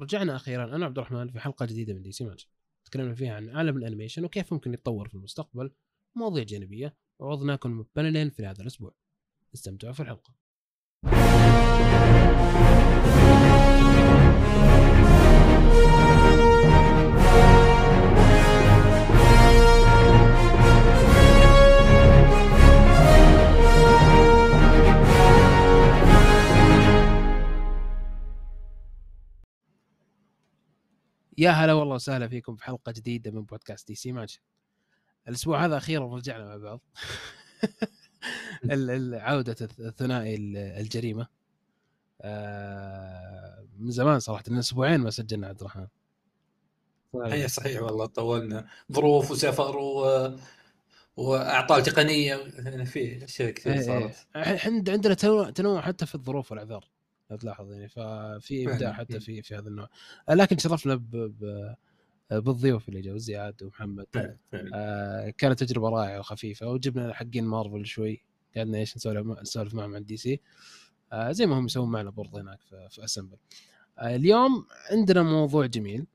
رجعنا أخيرا. أنا عبد الرحمن في حلقة جديدة من DC Mansion تكلمنا فيها عن عالم ال animation وكيف ممكن يتطور في المستقبل. مواضيع جانبية. وعرضناكم مبنلين في هذا الأسبوع. استمتعوا في الحلقة. يا هلا والله وسهلا فيكم في حلقة جديدة من بودكاست دي سي ماتش الأسبوع هذا أخيرا رجعنا مع بعض. ال- ال- عودة الث- الثنائي ال- الجريمة. آه، من زمان صراحة من أسبوعين ما سجلنا عبد الرحمن. اي صحيح والله طولنا. ظروف وسفر و... وأعطال تقنية يعني في أشياء كثير إيه، صارت. إيه. عند عندنا تنوع تنوع حتى في الظروف والأعذار. تلاحظ يعني. ففي إبداع. حتى مم. في في هذا النوع. لكن شرفنا ب... ب... بالضيوف اللي جو زياد ومحمد. آه كانت تجربة رائعة وخفيفة. وجبنا حقين مارفل شوي. قعدنا إيش نسولف نسولف معهم عن دي سي. آه زي ما هم يسوون معنا برضه هناك في, في اسمبل آه اليوم عندنا موضوع جميل.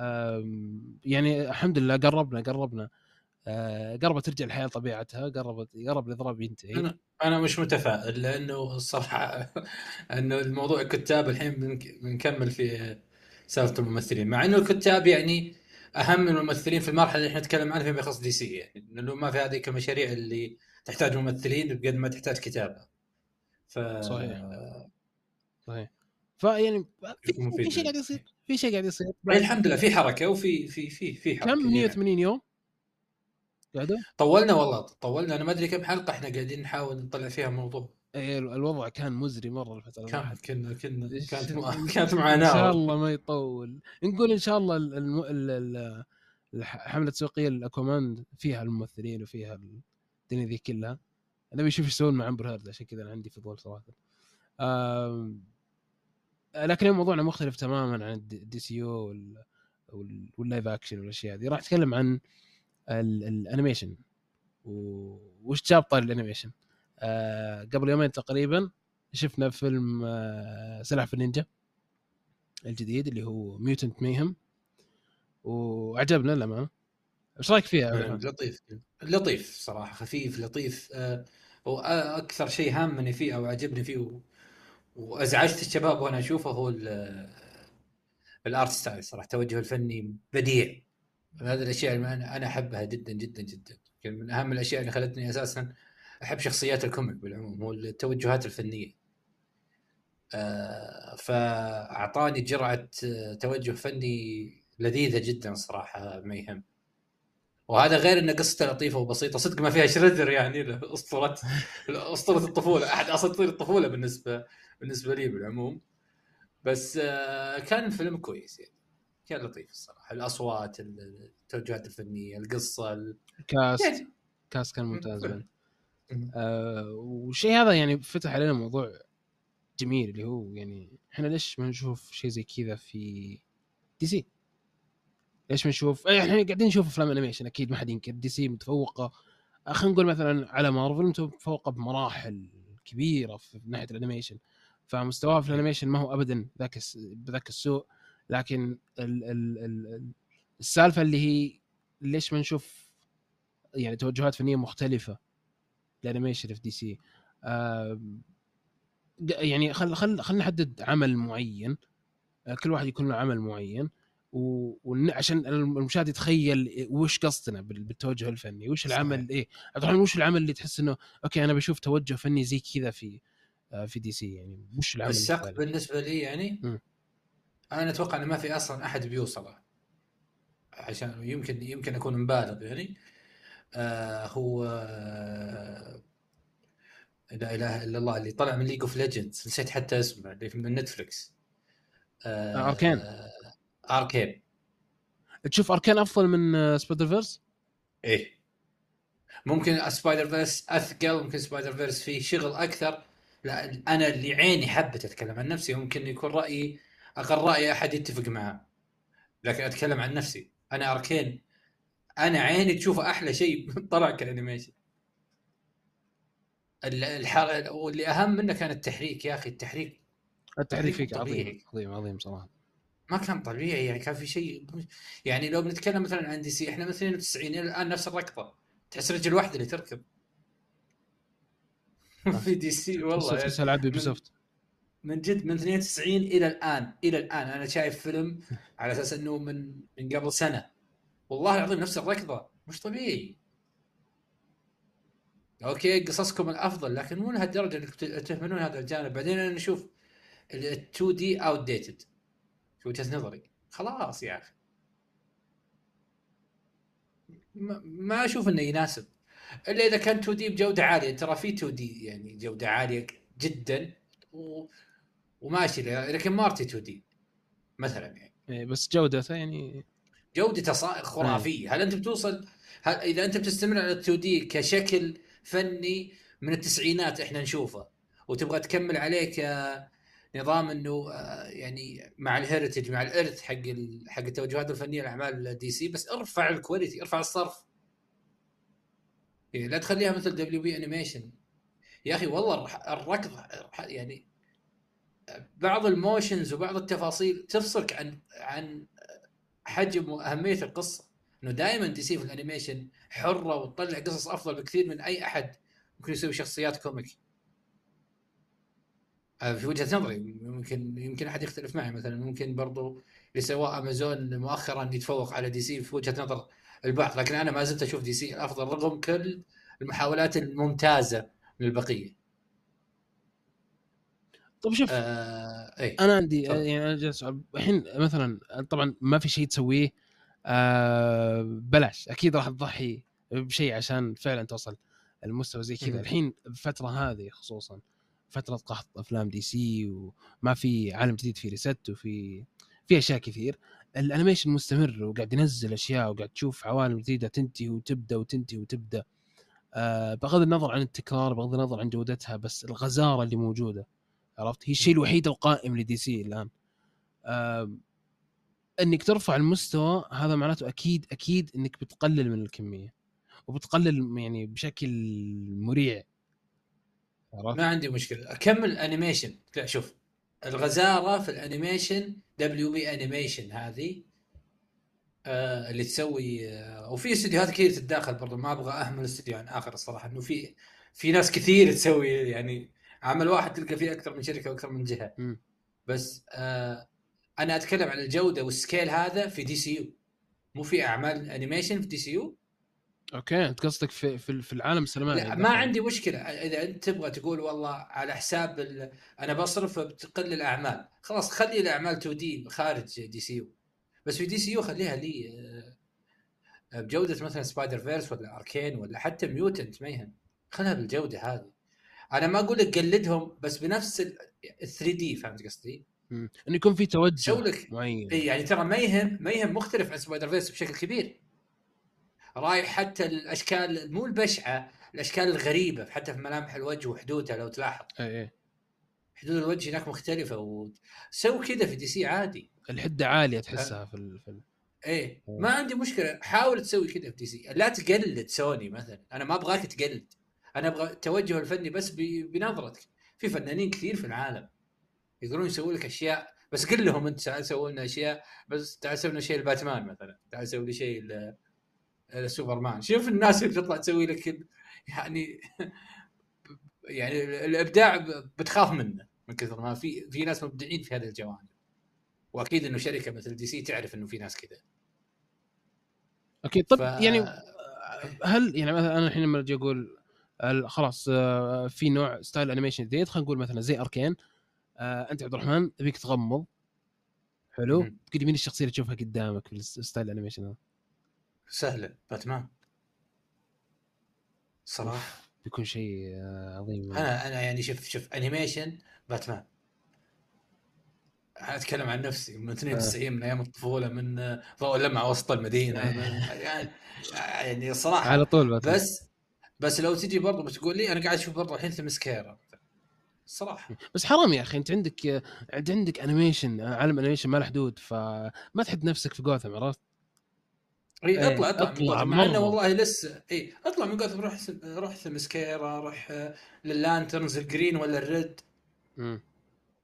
آم، يعني الحمد لله قربنا قربنا. آه قربت ترجع الحياة لطبيعتها قربت قرب الاضراب ينتهي. أنا أنا مش متفائل لأنه الصراحة أنه الموضوع الكتاب الحين بنك- بنكمل في سالفة الممثلين مع إنه الكتاب يعني أهم من الممثلين في المرحلة اللي إحنا نتكلم عنها فيما يخص دي سي يعني لأنه ما في هذيك المشاريع اللي تحتاج ممثلين بقد ما تحتاج كتابة. ف صحيح. صحيح. فيعني في, في شيء قاعد يصير في شيء قاعد يصير. يعني الحمد لله في حركة وفي في في في حركة. كم؟ يعني. 180 يوم؟ قعدوا طولنا والله طولنا. أنا ما أدري كم حلقة إحنا قاعدين نحاول نطلع فيها موضوع إيه، الوضع كان مزري مرة الفترة كان كنا كنا كانت مع... كانت إن شاء معاناه الله ما يطول. نقول إن شاء الله ال- الم... ال... ال... الح- حملة تسويقيه الأكوامان فيها الممثلين وفيها الدنيا ذي كلها. أنا بشوف إيش يسوون مع امبر هيرد عشان كذا أنا عندي فضول صراحة. آم... لكن اليوم موضوعنا مختلف تماما عن الدي دي سي يو وال... وال... وال live action والأشياء هذه. راح أتكلم عن. ال animation. وش جاب طاري ال animation آه... قبل يومين تقريبا شفنا فيلم آه... سلاحف النينجا الجديد اللي هو Mutant Mayhem وعجبنا للامانه إيش رأيك فيه يا عبد الرحمن؟ لطيف لطيف صراحة خفيف لطيف. آه، وأكثر شيء هامني فيه أو عجبني فيه و... وأزعجت الشباب وأنا أشوفه هو ال- ال art style صراحة التوجه الفني بديع. هذه الأشياء اللي أنا أحبها جدا جدا جدا. من أهم الأشياء اللي خلتني أساسا أحب شخصيات ال comic بالعموم هو التوجهات الفنية. آه، فأعطاني جرعة آه، توجه فني لذيذة جدا صراحة Mayhem وهذا غير إن قصته لطيفة وبسيطة. صدق ما فيها Shredder يعني اسطوره أسطورة الطفولة. أحد أساطير الطفولة بالنسبة بالنسبة لي بالعموم. بس آه، كان فيلم كويس يعني. كان لطيف الصراحة. الأصوات التوجهات الفنية القصة ال- cast. يعني. cast كان ممتاز آه والشيء هذا يعني فتح علينا موضوع جميل اللي هو يعني إحنا ليش ما نشوف شيء زي كذا في DC؟ ليش ما نشوف؟ إيه، إحنا قاعدين نشوف أفلام animation أكيد ما حد ينكر. DC متفوقة. آه، خلينا نقول مثلا على مارفل متفوقة بمراحل كبيرة في ناحية ال animation فمستواها في ال animation ما هو ابدا ذاك بذاك السوء. لكن ال ال ال السالفة اللي هي ليش ما نشوف يعني توجهات فنية مختلفة؟ ال animation في DC. ق- يعني خل خل خلينا نحدد عمل معين. آه، كل واحد يكون له عمل معين. و- ون- عشان المشاهد يتخيل وش قصدنا بال- بالتوجه الفني. وش صحيح. العمل إيه؟ عبد الرحمن وش العمل اللي تحس إنه أوكي أنا بشوف توجه فني زي كذا في آه، في دي سي يعني. وش العمل السقف؟ بالنسبة لي يعني مم. أنا أتوقع إنه ما في أصلا أحد بيوصله عشان يمكن يمكن أكون مبالغ يعني. آه هو آه لا إله إلا الله اللي طلع من League of Legends نسيت حتى اسمه اللي من نتفلكس آه آه، Arcane. آه Arcane تشوف Arcane أفضل من آه، Spider-Verse؟ إيه. ممكن Spider-Verse أثقل ممكن Spider-Verse فيه شغل أكثر. لا أنا اللي عيني حبت أتكلم عن نفسي ممكن يكون رأيي أقل رأي أحد يتفق معاه لكن أتكلم عن نفسي. أنا Arcane. أنا عيني تشوفه أحلى شيء طلع ك animation. ال- الحر... واللي أهم منه كان التحريك يا أخي. التحريك. التحريك تحريك فيك عظيم. عظيم عظيم صراحة. ما كان طبيعي. يعني كان في شيء يعني لو بنتكلم مثلا عن دي سي إحنا من 92 إلى الآن نفس الركضة. تحس رجل واحدة اللي تركب ما في دي سي والله. تحس العاب بيبي سوفت من جد من 92 إلى الآن إلى الآن. أنا شايف فيلم على أساس إنه من من قبل سنة. والله العظيم نفس الركضة. مش طبيعي. أوكي قصصكم الأفضل لكن مو لهالدرجة انك تهملون هذا الجانب. بعدين أنا نشوف ال 2D outdated في وجهة نظري. خلاص يا أخي. ما أشوف إنه يناسب. إلا إذا كان 2D بجودة عالية. ترى في 2D يعني جودة عالية جدا. و... وماشي لكن مارتي 2D؟ مثلا يعني. إيه، بس جودته يعني جودته خرافية. هل أنت بتوصل هل إذا أنت بتستمر على 2D كشكل فني من التسعينات إحنا نشوفه وتبغى تكمل عليه كنظام إنه آه، يعني مع ال heritage مع الارث حق حق التوجهات الفنية لأعمال دي سي بس ارفع ال quality ارفع الصرف. يعني لا تخليها مثل WB Animation يا أخي والله الركض يعني بعض ال motions وبعض التفاصيل تفصلك عن عن حجم وأهمية القصة. إنه دائما دي سي في ال animation حرة وتطلع قصص أفضل بكثير من أي أحد. ممكن يسوي شخصيات comic. في وجهة نظري يمكن يمكن أحد يختلف معي. مثلا ممكن برضو اللي سواه أمازون مؤخرا يتفوق على دي سي في وجهة نظر البعض لكن أنا ما زلت أشوف دي سي الافضل رغم كل المحاولات الممتازة من البقيه طيب شوف آه إيه؟ أنا عندي طب. يعني أنا جالس الحين مثلا طبعا ما في شيء تسويه آه بلاش أكيد راح تضحي بشيء عشان فعلا توصل المستوى زي كذا الحين الفترة هذه خصوصا فترة قحط أفلام دي سي وما في عالم جديد في reset وفي في أشياء كثير ال animation مستمر وقاعد ينزل أشياء وقاعد تشوف عوالم جديدة تنتهي وتبدأ وتنتهي وتبدأ آه بغض النظر عن التكرار بغض النظر عن جودتها بس الغزارة اللي موجودة عرفت؟ هي الشيء الوحيد القائم لدي سي الآن. إنك ترفع المستوى هذا معناته أكيد أكيد إنك بتقلل من الكمية وبتقلل يعني بشكل مريع. عرفت؟ ما عندي مشكلة. اكمل animation لا شوف الغزارة في ال animation WB Animation هذه آه اللي تسوي آه وفي استديوهات كثير تتداخل برضو. ما أبغى أهمل استديو عن آخر الصراحة إنه في في ناس كثير تسوي يعني عمل واحد تلقى فيه أكثر من شركة وأكثر من جهة. م. بس آه أنا أتكلم عن الجودة وال scale هذا في DCU مو في أعمال animation في دي سي يو أوكي أنت قصدك في في, في العالم السينمائي لا ما عندي مشكلة. إذا أنت تبغى تقول والله على حساب أنا بصرف بتقل الأعمال. خلاص خلي الأعمال 2D خارج DCU بس في DCU خليها لي آه، بجودة مثلا Spider-Verse ولا Arcane ولا حتى Mutant ما يهم خلها بالجودة هذه. أنا ما أقول لك قلدهم بس بنفس ال 3D فهمت قصدي؟ إنه يكون في توجه لك؟ معين. إي يعني ترى ما يهم ما يهم مختلف عن Spider-Verse بشكل كبير. رايح حتى الأشكال مو البشعة الأشكال الغريبة حتى في ملامح الوجه وحدودها لو تلاحظ. إي إي. حدود الوجه هناك مختلفة وسوي كذا في دي سي عادي. الحدة عالية تحسها في الفيلم إيه ما عندي مشكلة. حاول تسوي كذا في دي سي لا تقلد سوني مثلا. أنا ما أبغاك تقلد. أنا أبغى التوجه الفني بس بنظرتك. في فنانين كثير في العالم يقدرون يسووا لك أشياء بس قل لهم أنت تعال سووا لنا أشياء بس تعال سوي لنا شيء الباتمان مثلا تعال سوي لي شيء سوبرمان شوف الناس اللي تطلع تسوي لك يعني يعني الإبداع بتخاف منه من كثر ما في في ناس مبدعين في هذه الجوانب. وأكيد إنه شركة مثل دي سي تعرف إنه في ناس كذا. أكيد. طب ف... يعني هل يعني مثلا أنا الحين لما أجي أقول خلاص آه، في نوع style animation جديد خلينا نقول مثلا زي Arcane آه، أنت عبد الرحمن تبيك تغمض. حلو. تقول مين الشخصية اللي تشوفها قدامك في ال style ال animation هذا؟ سهلة. باتمان. صراحة بيكون شيء آه، عظيم. أنا أنا يعني شوف شوف animation باتمان. أنا أتكلم عن نفسي. من 92 من أيام الطفولة من ضوء لمعه وسط المدينة. يعني يعني صراحة. على طول باتمان. بس بس لو تجي برضه بتقول لي أنا قاعد أشوف برضه الحين ثمسكيرا صراحة. بس حرام يا أخي أنت عندك عندك animation عالم animation ما له حدود فما تحد نفسك في جوثم عرفت؟ إي إيه، أطلع أطلع, أطلع مع إنه والله لسه إي أطلع من جوثم روح روح ثمسكيرا روح لل Lanterns ال Green ولا ال Red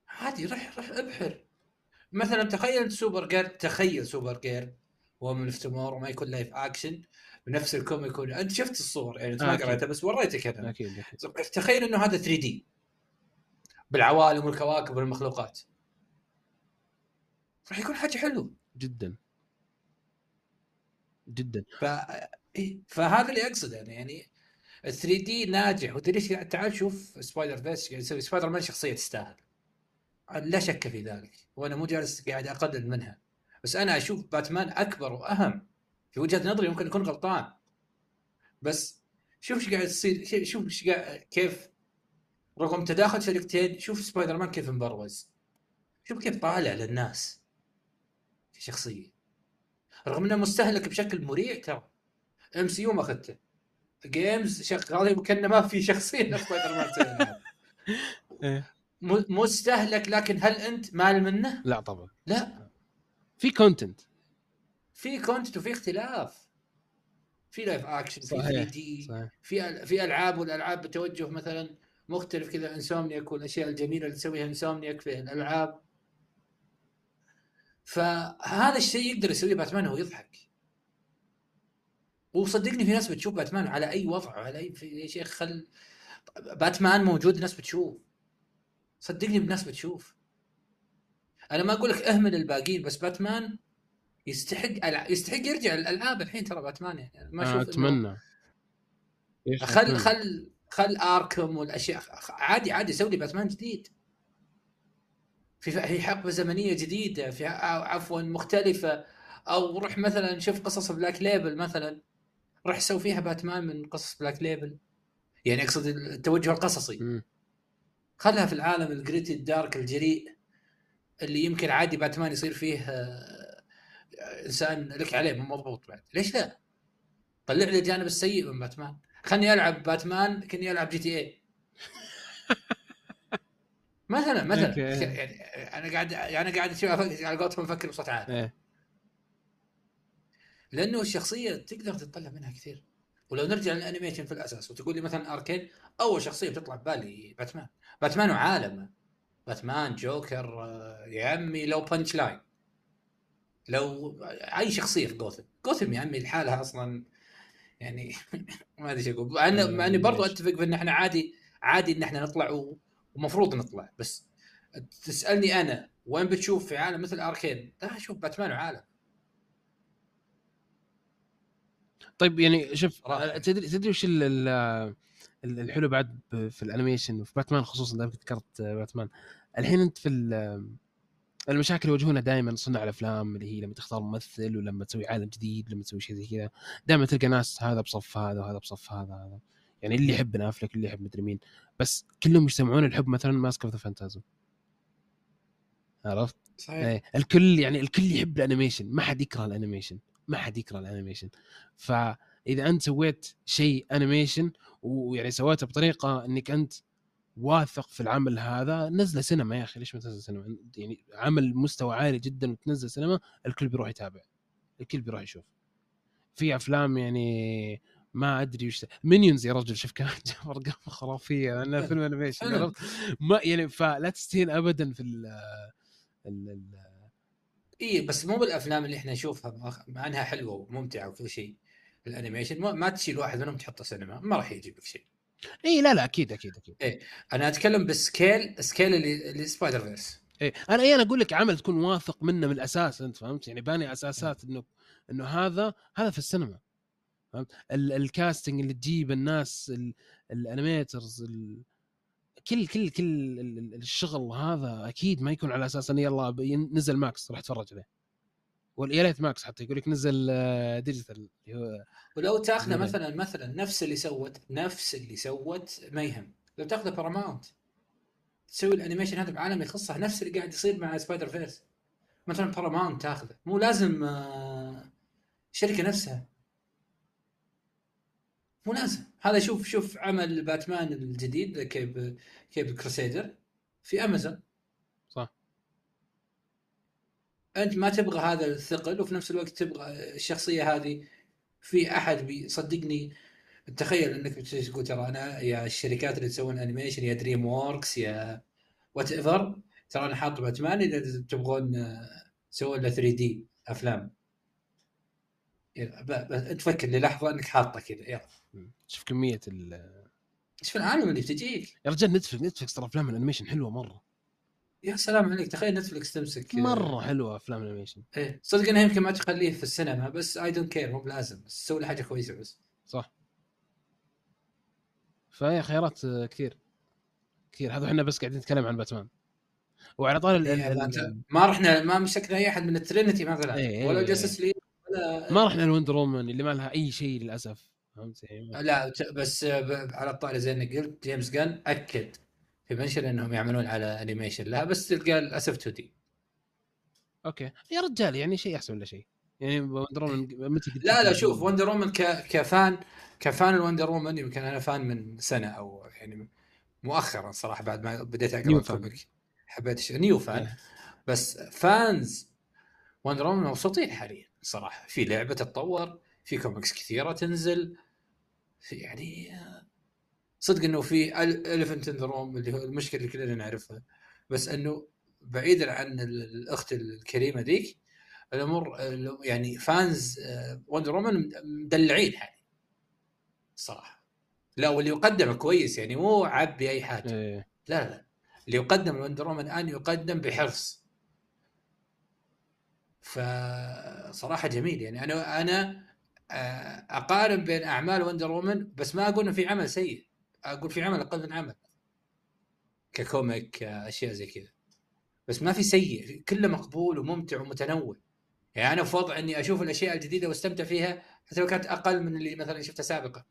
عادي روح روح أبحر. مثلا تخيل Supergirl تخيل Supergirl Woman of Tomorrow وما يكون live action بنفس ال comic أنت شفت الصور يعني أنت ما. قريتها بس وريتك أنا أكيد تخيل إنه هذا 3D بالعوالم والكواكب والمخلوقات. راح يكون حاجة حلوة. جدا. جدا. ف... فهذا اللي أقصده يعني يعني ال 3D ناجح وليش تعال شوف Spider-Verse قاعد يسوي سبايدر مان شخصية تستاهل. لا شك في ذلك. وأنا مو جالس قاعد أقلل منها. بس أنا أشوف باتمان أكبر وأهم. في وجهة نظري ممكن اكون غلطان. بس شوف إيش قاعد يصير شوف- إيش قاعد كيف رغم تداخل شركتين شوف سبايدر مان كيف مبروز شوف كيف طالع للناس كشخصية. رغم إنه مستهلك بشكل مريع ترى. MCU ما أخذته. games شغال وكانه ما في شخصية سبايدر مان. إيه. مستهلك لكن هل أنت مال منه؟ لا طبعا. لا. في content في content وفي اختلاف. في live action في صحيح، 3D في في ألعاب والألعاب بتوجه مثلا مختلف كذا انسومنياك والأشياء الجميلة اللي تسويها انسومنياك في الالعاب فهذا الشيء يقدر يسويه باتمان وهو يضحك. وصدقني في ناس بتشوف باتمان على أي وضع على أي في يا شيخ خل باتمان موجود ناس بتشوف. صدقني بناس بتشوف. أنا ما أقول لك أهمل الباقيين بس باتمان يستحق يستحق يرجع الألعاب الحين ترى باتمان يعني. ما أنا أشوف أتمنى. خل؟ خل خل Arkham والأشياء. عادي عادي سوي لي باتمان جديد. في في حقبة زمنية جديدة في عفوا مختلفة. أو روح مثلا شوف قصص Black Label مثلا. روح سوي فيها باتمان من قصص Black Label يعني أقصد التوجه القصصي. خلها في العالم ال gritty ال dark الجريء اللي يمكن عادي باتمان يصير فيه آه، إنسان لك عليه مو مضبوط بعد. ليش لا؟ طلع لي الجانب السيء من باتمان. خلني ألعب باتمان كني ألعب GTA مثلا مثلا. يعني أنا قاعد يعني قاعد على قولتهم أفكر بصوت عالي. إيه. لأنه الشخصية تقدر تطلع منها كثير. ولو نرجع لل animation في الأساس وتقول لي مثلا Arkham أول شخصية بتطلع ببالي باتمان. باتمان وعالمه. باتمان جوكر آه، يا عمي لو Punchline لو أي شخصية في جوثم جوثم يا عمي لحالها أصلا يعني ما أدري إيش أقول مع إني برضو؟ أتفق بان إحنا عادي عادي إن إحنا نطلع ومفروض نطلع بس تسألني أنا وين بتشوف في عالم مثل Arkham؟ لا أشوف باتمان وعالم طيب يعني شوف رائع. تدري تدري وش ال- ال- ال- الحلو بعد في ال animation وفي باتمان خصوصا ذكرت باتمان الحين أنت في ال- المشاكل اللي يواجهونها دائما صناع الأفلام اللي هي لما تختار ممثل ولما تسوي عالم جديد لما تسوي شيء زي كذا. دائما تلقى ناس هذا بصف هذا وهذا بصف هذا هذا. يعني اللي يحب بن أفلك اللي يحب مدري مين. بس كلهم يجتمعون الحب مثلا Mask of the Phantasm عرفت؟ صحيح. إيه. الكل يعني الكل يحب ال animation. ما حد يكره ال animation. ما حد يكره ال animation. فإذا أنت سويت شيء animation ويعني سويته بطريقة إنك أنت واثق في العمل هذا نزله سينما يا أخي ليش ما تنزل سينما؟ يعني عمل مستوى عالي جدا وتنزل سينما الكل بيروح يتابع الكل بيروح يشوف. في أفلام يعني ما أدري وش Minions يا رجل شوف كان جاب ارقام خرافية أنا فيلم animation؟ ما يعني فلا تستهين ابدا في ال ال- ال- اي بس مو بالأفلام اللي إحنا نشوفها مع إنها حلوة وممتعة وكل شيء ال animation ما, ما تشيل واحد منهم تحطه سينما ما راح يجيب لك شيء. اي لا لا أكيد أكيد أكيد. أنا أتكلم بال scale scale اللي, اللي Spider-Verse. إيه أنا اي أنا أقول لك عمل تكون واثق منه من الأساس أنت فهمت؟ يعني باني أساسات إنه إنه هذا هذا في السينما فهمت؟ ال- ال casting اللي تجيب الناس ال- ال animators ال- كل كل كل ال- ال- الشغل هذا أكيد ما يكون على أساس إنه يلا نزل ماكس راح اتفرج عليه. يا ريت ماكس حتى يقول لك نزل آه، digital اللي هو ولو تاخذه. مثلا مثلا نفس اللي سوت نفس اللي سوت Mayhem لو تاخذه باراماونت تسوي ال animation هذا بعالم يخصه نفس اللي قاعد يصير مع Spider-Verse مثلا باراماونت تاخذه. مو لازم آه، شركة نفسها. مو لازم. هذا شوف شوف عمل باتمان الجديد Caped Caped Crusader في امازون صح. أنت ما تبغى هذا الثقل وفي نفس الوقت تبغى الشخصية هذه في أحد بيصدقني. تخيل إنك بتقول ترى أنا يا الشركات اللي تسوون animation يا DreamWorks يا whatever ترى أنا حاط باتمان إذا تبغون آه، سووا له 3D أفلام. ب- تفكر للحظة إنك حاطه كذا. يلا. شوف كمية ال في العالم اللي بتجيك. يا رجال نتفلكس نتفلكس ترى أفلام ال animation حلوة مرة. يا سلام عليك تخيل نتفلكس تمسك آه، مرة حلوة أفلام ال animation إيه صدق انها يمكن ما تخليه في السينما بس I don't care مو بلازم بس سوي حاجة كويسة بس. صح. فهي خيارات آه، كثير كثير. هذا إحنا بس قاعدين نتكلم عن باتمان وعلى طار إيه، ما رحنا ما مسكنا أي أحد من ال Trinity ما طلع. إيه، ولا إيه. Justice League ولا ما رحنا ل Wonder Woman اللي ما لها أي شيء للأسف. فهمت؟ يعني لا بس ب- على الطاري زي إنك قلت جيمس جان أكد. في mention إنهم يعملون على animation لها بس تلقى للاسف 2 دي أوكي. يا رجال يعني شيء أحسن ولا شيء؟ يعني Wonder Woman متى قد لا لا شوف Wonder Woman ك... ك fan ك fan ال Wonder Woman يمكن أنا fan من سنة أو يعني مؤخرا صراحة بعد ما بديت أقرأ. ال comic حبيت الشيء new fan. إيه. بس fans Wonder Woman مبسوطين حاليا صراحة. في لعبة تتطور في كوميكس كثيرة تنزل في يعني صدق إنه في ال fandom اللي هو المشكلة اللي كلنا نعرفها. بس إنه بعيدا عن ال- الأخت الكريمة ذيك الأمور ال- يعني fans Wonder Woman مدلعين حاليا. صراحة. لا واللي يقدم كويس يعني مو عبي اي حاجة. إيه. لا لا اللي يقدم ال Wonder Woman الان يقدم بحرص. فصراحة جميل يعني. أنا أنا آه، أقارن بين أعمال Wonder Woman بس ما أقول إنه في عمل سيء. أقول في عمل أقل من عمل ك comic كاشياء زي كذا. بس ما في سيء كله مقبول وممتع ومتنوع. يعني أنا في وضع إني أشوف الأشياء الجديدة واستمتع فيها حتى لو كانت أقل من اللي مثلا شفتها سابقا.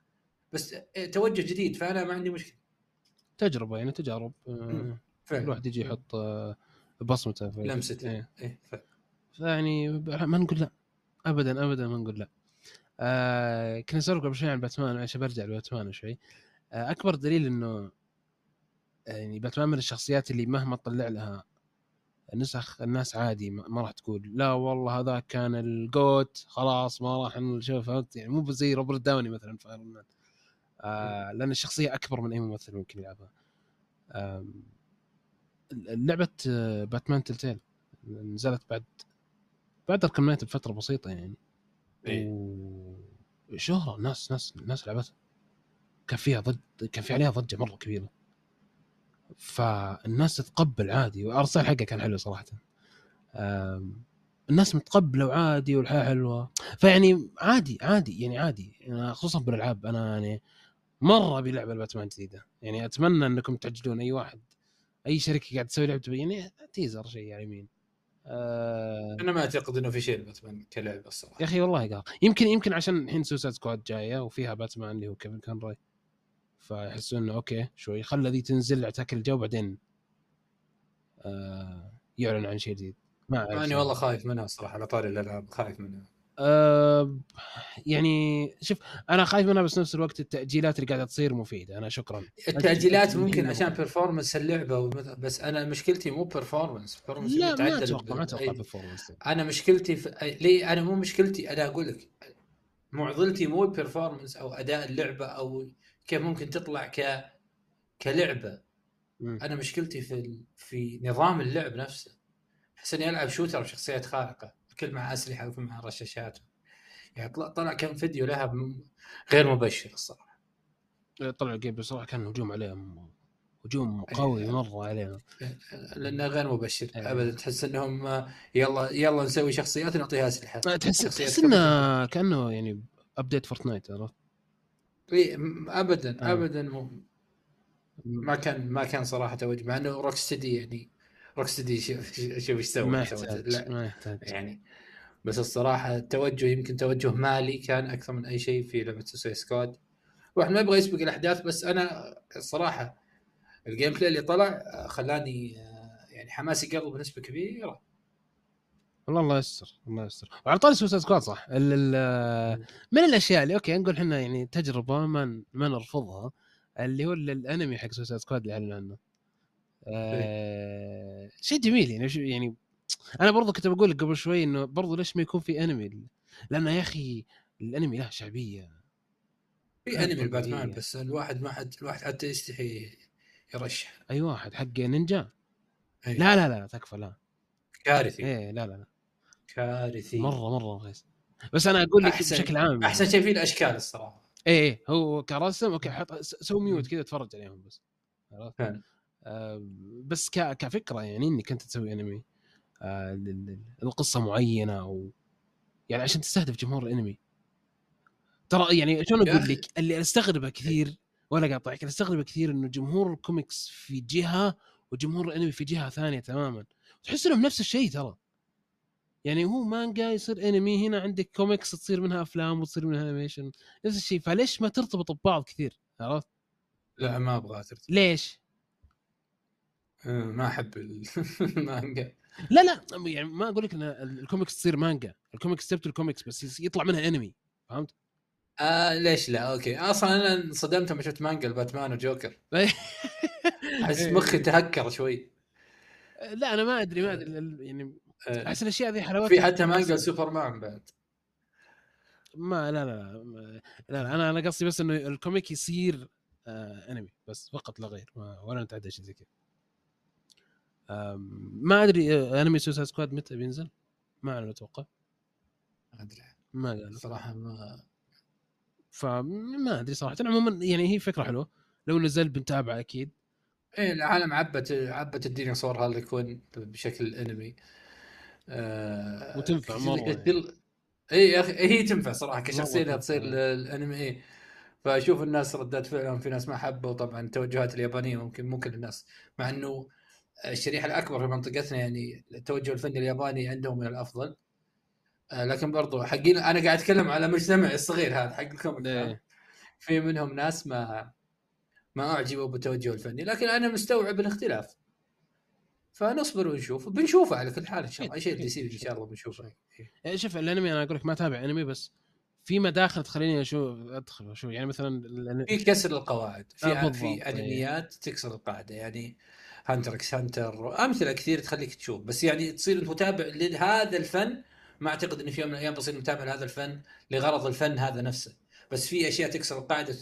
بس توجه جديد فأنا ما عندي مشكلة. تجربة يعني تجارب. آه،. فعلا. الواحد يجي يحط آه، بصمته في لمسته. إيه. إيه. ف- فيعني ما نقول لا. ابدا ابدا ما نقول لا. آه كنا نسولف قبل شوي عن باتمان عشان برجع لباتمان شوي. آه أكبر دليل إنه يعني باتمان من الشخصيات اللي مهما طلع لها نسخ الناس عادي ما راح تقول لا والله هذا كان ال GOAT خلاص ما راح نشوف يعني مو زي روبرت داوني مثلا في Iron Man آه لأن الشخصية أكبر من أي ممثل ممكن يلعبها. آم، لعبة آه، باتمان تلتيل نزلت بعد بعد اركم نايت بفترة بسيطة يعني. إيه. وشهره الناس ناس الناس لعبتها. كان فيها ضج كان في عليها ضجة مرة كبيرة. فالناس تتقبل عادي وارسال حقه كان حلو صراحة. الناس متقبلة وعادي والحياة حلوة. فيعني عادي عادي يعني عادي. يعني خصوصا بالألعاب أنا يعني مرة أبي لعبة باتمان جديدة. يعني أتمنى إنكم تعجلون أي واحد أي شركة قاعد تسوي لعبة يعني teaser شيء على اليمين. آه أنا ما أعتقد إنه في شيء باتمان كلعبة الصراحة. يا أخي والله قال يمكن يمكن عشان الحين Suicide Squad جاية وفيها باتمان اللي هو كيفن كونراي فيحسون إنه okay شوي خلى ذي تنزل تاكل الجو بعدين آه يعلن عن شيء جديد. ما أعرف أنا والله خايف منها صراحة على طاري الألعاب خايف منها. آه يعني شوف أنا خايف منها بس نفس الوقت التأجيلات اللي قاعدة تصير مفيدة. أنا شكرا. التأجيلات ممكن. عشان performance اللعبة بس أنا مشكلتي مو performance لا ما أتوقع ما أتوقع ب ال performance أنا مشكلتي في... ليه؟ أنا مو مشكلتي أنا أقول لك معضلتي مو ال performance أو أداء اللعبة أو كيف ممكن تطلع ك كلعبة. مم. أنا مشكلتي في ال... في نظام اللعب نفسه. أحس إني ألعب شوتر بشخصيات خارقة الكل مع أسلحة وكل مع رشاشات. يعني طلع, طلع كم فيديو لها غير مبشر الصراحة. طلع الجيم بصراحه كان هجوم عليهم هجوم قوي مرة عليهم. لأنه غير مبشر أيوة. ابدا تحس إنهم يلا يلا نسوي شخصيات ونعطيها أسلحة. تحس تحس إنه كأنه يعني update Fortnite عرفت؟ م- ابدا آه. ابدا مو ما كان ما كان صراحة توجه مع إنه Rocksteady يعني Rocksteady شوف إيش سوى ما يحتاج لا ما يحتاج. يعني بس الصراحة التوجه يمكن توجه مالي كان أكثر من أي شيء في لعبة Suicide Squad. واحد ما يبغى يسبق الأحداث بس أنا الصراحة ال gameplay اللي طلع خلاني آه، يعني حماسي قل بنسبة كبيرة. والله الله يستر الله يستر. وعلى طاري Suicide Squad صح؟ ال ال من الأشياء اللي okay نقول إحنا يعني تجربة ما ما نرفضها اللي هو ال- الأنمي حق Suicide Squad اللي اعلنوا عنه آه شيء جميل يعني يعني أنا برضو كنت بقول لك قبل شوي إنه برضو ليش ما يكون في أنمي؟ لأنه يا أخي الأنمي له شعبية. في أنمي الباتمان طبيعية. بس الواحد ما حد الواحد حتى يستحي يرشح أي واحد حق نينجا؟ إيه. لا لا لا تكفى لا. كارثي. إيه لا لا لا. كارثي مرة مرة رخيص بس أنا أقول لك أحسن- بشكل عام يعني. أحسن شيء فيه الأشكال الصراحة. إيه إيه هو كرسم okay حط سوي mute كذا اتفرج عليهم بس. عرفت؟ آه بس ك... كفكرة يعني إنك أنت تسوي أنمي آه القصة معينة أو يعني عشان تستهدف جمهور الأنمي. ترى يعني شلون أقول. لك؟ اللي أستغربه كثير ولا قاطعك اللي أستغربه كثير إنه جمهور الكوميكس في جهة وجمهور الأنمي في جهة ثانية تماما. تحس إنهم نفس الشيء ترى. يعني هو مانجا يصير انمي هنا عندك كوميكس تصير منها أفلام وتصير منها animation نفس الشيء. فليش ما ترتبط ببعض كثير؟ عرفت؟ لا ما أبغى ترتبط ليش؟ آه، ما أحب المانجا لا لا يعني ما أقول لك إن الكوميكس تصير مانجا ال comics تبقى ال comics بس يطلع منها انمي فهمت؟ آه ليش لا؟ okay. أصلا أنا انصدمت لما شفت مانجا الباتمان وجوكر أحس. مخي تهكر شوي. لا أنا ما أدري ما أدري. ال- يعني أحس الأشياء ذي حلاوتها في حتى مانجا سوبرمان بعد. ما لا لا لا, لا, لا أنا أنا قصدي بس إنه ال comic يصير آه أنمي بس فقط لا غير ولا نتعدى شيء زي كذا. ما أدري آه، أنمي Suicide Squad متى بينزل؟ ما اعلم أتوقع. ما أدري. ما قالوا صراحة ما فما أدري صراحة. عموما يعني هي فكرة حلوة. لو نزل بنتابعه أكيد. إيه العالم عبت عبت الديناصور هارلي كوين بشكل أنمي. آه وتنفع مرة يعني. اي يا أخي هي تنفع صراحة كشخصية إنها تصير تنفع. للانمي إيه. فأشوف الناس ردات فعلهم في ناس ما حبوا طبعا التوجهات اليابانية ممكن ممكن الناس مع إنه الشريحة الأكبر في منطقتنا يعني التوجه الفني الياباني عندهم من الأفضل آه، لكن برضو حقين أنا قاعد أتكلم على مجتمعي الصغير هذا حق ال comic إيه. في منهم ناس ما ما أعجبوا بالتوجه الفني لكن أنا مستوعب الاختلاف فنصبر ونشوف بنشوفه على كل حال إن شاء الله. أي شيء DC إن. شاء الله بنشوفه. يعني شوف الأنمي أنا أقول لك ما اتابع أنمي بس في مداخل تخليني أشوف أدخل أشوف. يعني مثلا في كسر القواعد في آه، في إيه. أنميات تكسر القاعدة. يعني هانتر إكس هانتر أمثلة كثير تخليك تشوف. بس يعني تصير متابع لهذا الفن ما أعتقد ان في يوم من الأيام بصير متابع لهذا الفن لغرض الفن هذا نفسه. بس في أشياء تكسر القاعدة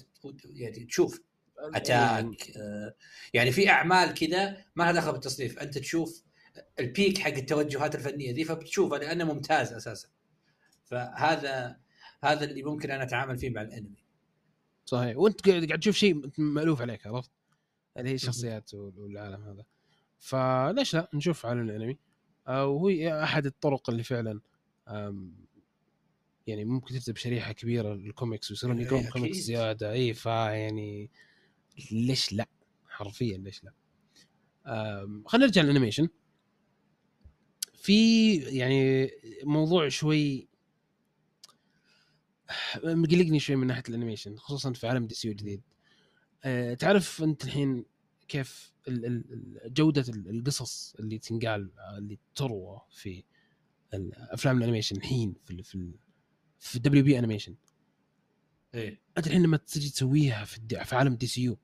يعني تشوف. أتاك آه، يعني في أعمال كذا ما لها دخل بالتصنيف. أنت تشوف البيك حق التوجهات الفنية ذي فبتشوفها لأنه ممتاز أساسا. فهذا هذا اللي ممكن أنا أتعامل فيه مع الأنمي. صحيح. وأنت قاعد قاعد تشوف شيء مألوف عليك عرفت؟ اللي هي الشخصيات وال- والعالم هذا. فليش لا؟ نشوف على الأنمي. آه، وهو أحد الطرق اللي فعلا يعني ممكن تجذب شريحة كبيرة للكوميكس ويصيرون إيه، يقرون. كوميكس زيادة. اي فيعني ليش لا؟ حرفيا ليش لا؟ خلينا نرجع لل animation في يعني موضوع شوي مقلقني شوي من ناحية ال animation خصوصا في عالم دي سي الجديد أه تعرف أنت الحين كيف جودة ال- القصص اللي تنقال آه، اللي تروى في افلام ال animation الحين في ال في ال في دبليو بي animation إيه أنت الحين لما تجي تسويها في في عالم دي سي يو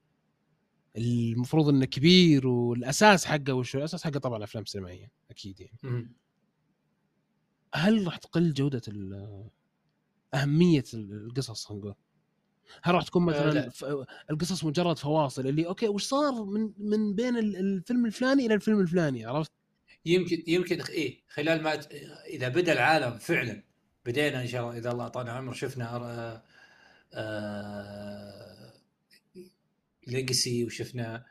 المفروض إنه كبير والأساس حقه وش الأساس حقه طبعا أفلام سينمائية أكيد يعني. هل راح تقل جودة أهمية ال- القصص خلينا نقول هل راح تكون آه، مثلا لا. ف... القصص مجرد فواصل اللي okay وش صار من من بين ال- الفيلم الفلاني إلى الفيلم الفلاني عرفت؟ يمكن يمكن إيه خلال ما إذا بدأ العالم فعلا بدينا إن شاء الله إذا الله أعطانا عمر شفنا آه آه legacy وشفنا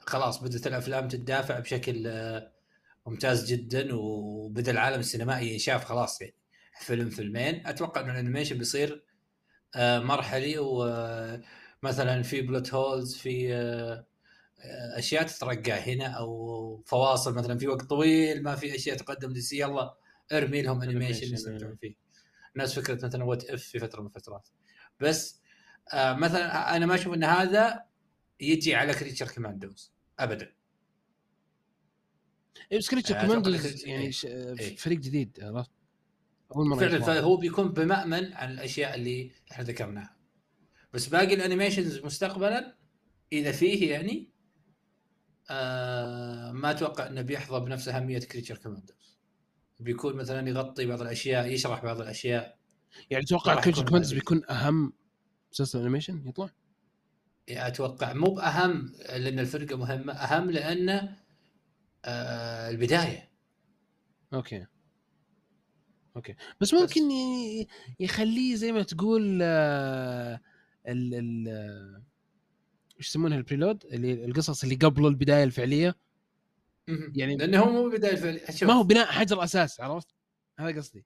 خلاص بدأت الأفلام تتدافع بشكل آه ممتاز جدا وبدأ العالم السينمائي ينشاف خلاص يعني. فيلم فيلمين. أتوقع ان ال animation بيصير آه مرحلي ومثلا في plot holes في آه أشياء تترقى هنا أو فواصل مثلا في وقت طويل ما في أشياء تقدم دي سي يلا ارمي لهم animation يستمتعون. فيه. نفس فكرة مثلا What If في فترة من الفترات. بس آه مثلا أنا ما أشوف إن هذا يجي على Creature Commandos ابدا Creature آه، أتوقع كوماندوز يعني إيه. إيه. فريق جديد عرفت؟ أول مرة فعلا. فهو بيكون بمأمن عن الأشياء اللي إحنا ذكرناها بس باقي ال animations مستقبلا إذا فيه يعني آه ما أتوقع إنه بيحظى بنفس أهمية Creature Commandos بيكون مثلا يغطي بعض الأشياء يشرح بعض الأشياء يعني تتوقع Creature Commandos. بيكون أهم مسلسل animation يطلع؟ أتوقع مو بأهم لأن الفرقة مهمة أهم لأنه آه البداية. Okay. Okay. بس ممكن ي- يخليه زي ما تقول آه، ال ال إيش يسمونها ال prelude؟ اللي القصص اللي قبل البداية الفعلية. يعني يعني- لأنه هو مو بداية الفعل شوف. ما هو بناء حجر أساس عرفت؟ هذا قصدي.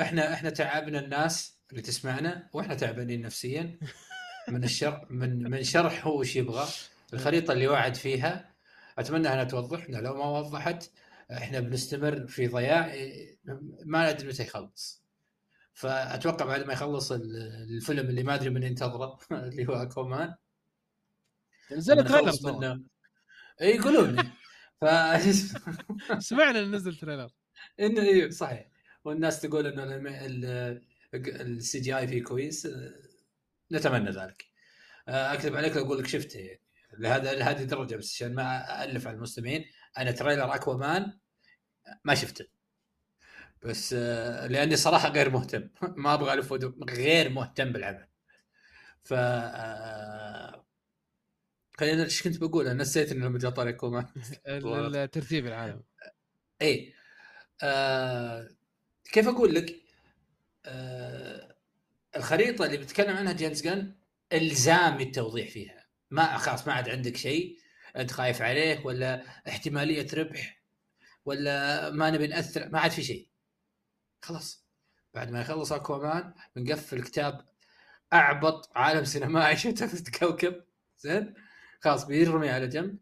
إحنا إحنا تعبنا الناس اللي تسمعنا وإحنا تعبانين نفسيا. من الشرح من من شرح هو وش يبغى. الخريطة اللي وعد فيها أتمنى أنها توضح. لأن لو ما وضحت إحنا بنستمر في ضياع إيه، ما ندري متى يخلص. فأتوقع بعد ما يخلص ال- الفيلم اللي ما أدري من ينتظره اللي هو أكوامان. نزل تريلر. منه. اي يقولون ف سمعنا إنه نزل trailer. إنه أيوه صحيح. والناس تقول إنه ال CGI فيه كويس. نتمنى ذلك. آه، أكذب عليك لو أقول لك شفته. يعني لهذا لهذه الدرجة بس عشان ما الف على المستمعين. أنا trailer Aquaman ما شفته. بس آه، لأني صراحة غير مهتم. ما أبغى ألف غير مهتم بالعمل. ف آه، خلينا إيش كنت بقول أنا نسيت إنه لما جاء طاري اكوا مان ال- ال- ترتيب العالم. اي آه كيف أقول لك؟ آه الخريطة اللي بتكلم عنها جيمس جن الزامي التوضيح فيها. ما خلاص ما عاد عندك شيء. أنت خايف عليه ولا احتمالية ربح ولا ما نبي نأثر. ما عاد في شيء. خلاص. بعد ما يخلص أكوامان بنقفل كتاب أعبط عالم سينمائي. شفته في الكوكب زين. خلاص بيرمي على جنب.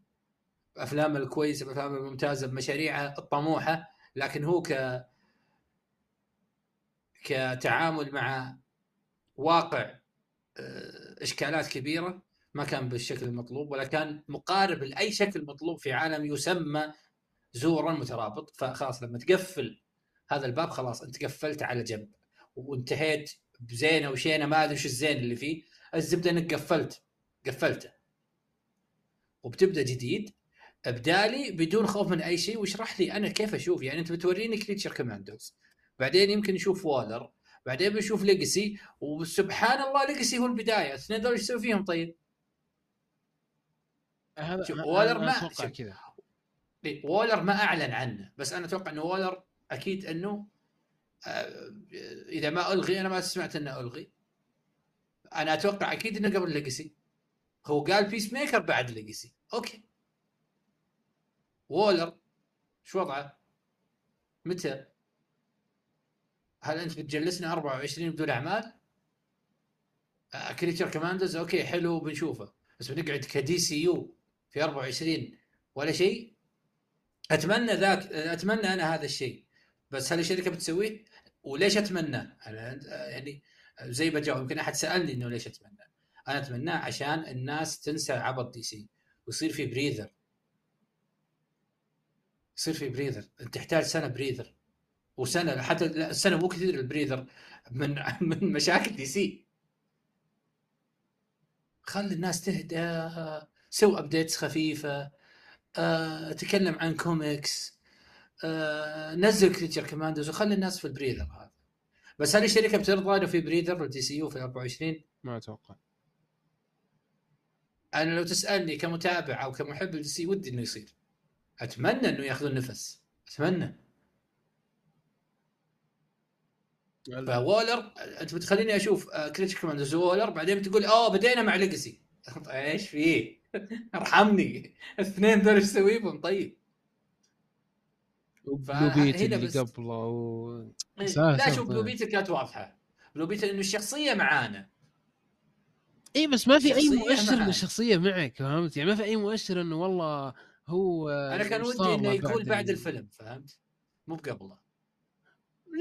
افلام الكويسة الافلام الممتازة بمشاريعها الطموحة. لكن هو ك كتعامل مع واقع آه، إشكالات كبيرة ما كان بالشكل المطلوب ولا كان مقارب لأي شكل مطلوب في عالم يسمى زورا مترابط. فخلاص لما تقفل هذا الباب خلاص أنت قفلته على جنب وانتهيت بزينة وشينة ما أدري وش الزين اللي فيه. الزبدة إنك قفلت قفلته. وبتبدأ جديد أبدا لي بدون خوف من أي شيء. واشرح لي أنا كيف أشوف؟ يعني أنت بتوريني Creature Commandos. بعدين يمكن نشوف وولر. بعدين بنشوف legacy وسبحان الله legacy هو البداية الاثنين دول إيش يسوي فيهم طيب؟ هذا وولر ما-. كذا إيه، وولر ما أعلن عنه بس أنا أتوقع انه وولر أكيد إنه آه، إذا ما ألغي أنا ما سمعت إنه ألغي أنا أتوقع أكيد إنه قبل legacy هو قال بيس ميكر بعد legacy okay وولر شو وضعه؟ متى؟ هل أنت بتجلسنا 24 بدون أعمال؟ آه، Creature Commandos okay حلو بنشوفه بس بنقعد كدي سي يو في 24 ولا شيء أتمنى ذاك أتمنى أنا هذا الشيء بس هل الشركة بتسويه؟ وليش أتمنى؟ أنا آه، يعني زي بجاوب يمكن أحد سألني إنه ليش أتمنى؟ أنا أتمناه عشان الناس تنسى عبط دي سي ويصير في breather يصير في breather تحتاج سنة breather وسنة حتى لا، السنة مو كثير ال breather. من من مشاكل دي سي. خلي الناس تهدى سوي updates خفيفة آه، تكلم عن كوميكس آه، نزل Creature Commandos وخلي الناس في ال breather هذا. بس هل الشركة بترضى انه في breather للدي سي يو في 24 ما أتوقع. أنا لو تسألني كمتابع أو كمحب للدي سي ودي إنه يصير. أتمنى إنه ياخذون نفس. أتمنى. ف Waller انت بتخليني أشوف Creature Commandos و Waller بعدين بتقول اوه بدينا مع Legacy إيش فيه؟ ارحمني الاثنين دول إيش أسوي بهم طيب؟ Blue فهنا Beetle اللي بس- قبله و... إيه، لا شوف طيب. Blue Beetle كانت واضحة Blue Beetle إنه الشخصية معانا اي بس ما في أي مؤشر ان. الشخصية معك فهمت يعني ما في أي مؤشر إنه والله هو أنا كان ودي إنه يكون بعد ال- الفيلم فهمت؟ مو بقبله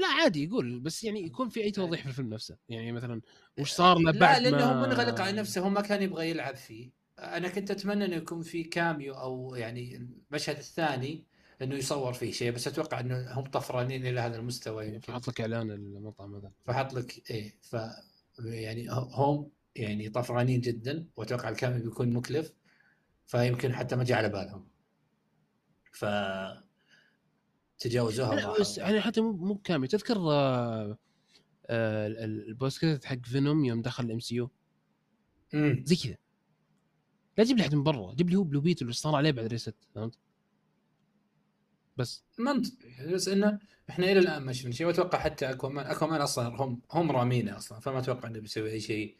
لا عادي يقول بس يعني يكون في أي توضيح في الفيلم نفسه. يعني مثلا وش صار له لا بعد لأنه ما منغلق على نفسه هو ما كان يبغى يلعب فيه. أنا كنت أتمنى إنه يكون في كاميو أو يعني المشهد الثاني إنه يصور فيه شيء بس أتوقع إنه هم طفرانين إلى هذا المستوى يمكن. حط لك إعلان المطعم هذا. فحط لك إيه ف يعني هم يعني طفرانين جدا وأتوقع الكاميو بيكون مكلف فيمكن حتى ما جاء على بالهم. ف تجاوزوها لا. بس يعني حتى مو مو بكامل. تذكر آه، آه، ال- ال- ال post-credit حق Venom يوم دخل ال MCU زي كذا. لا تجيب لي أحد من برا. جيب لي هو Blue Beetle اللي صار عليه بعد reset فهمت؟ بس. منطقي بس إنه إحنا إلى الآن ما شفنا شيء. وأتوقع حتى Aquaman Aquaman أصلا هم هم رامينه أصلا. فما أتوقع إنه بيسوي أي شيء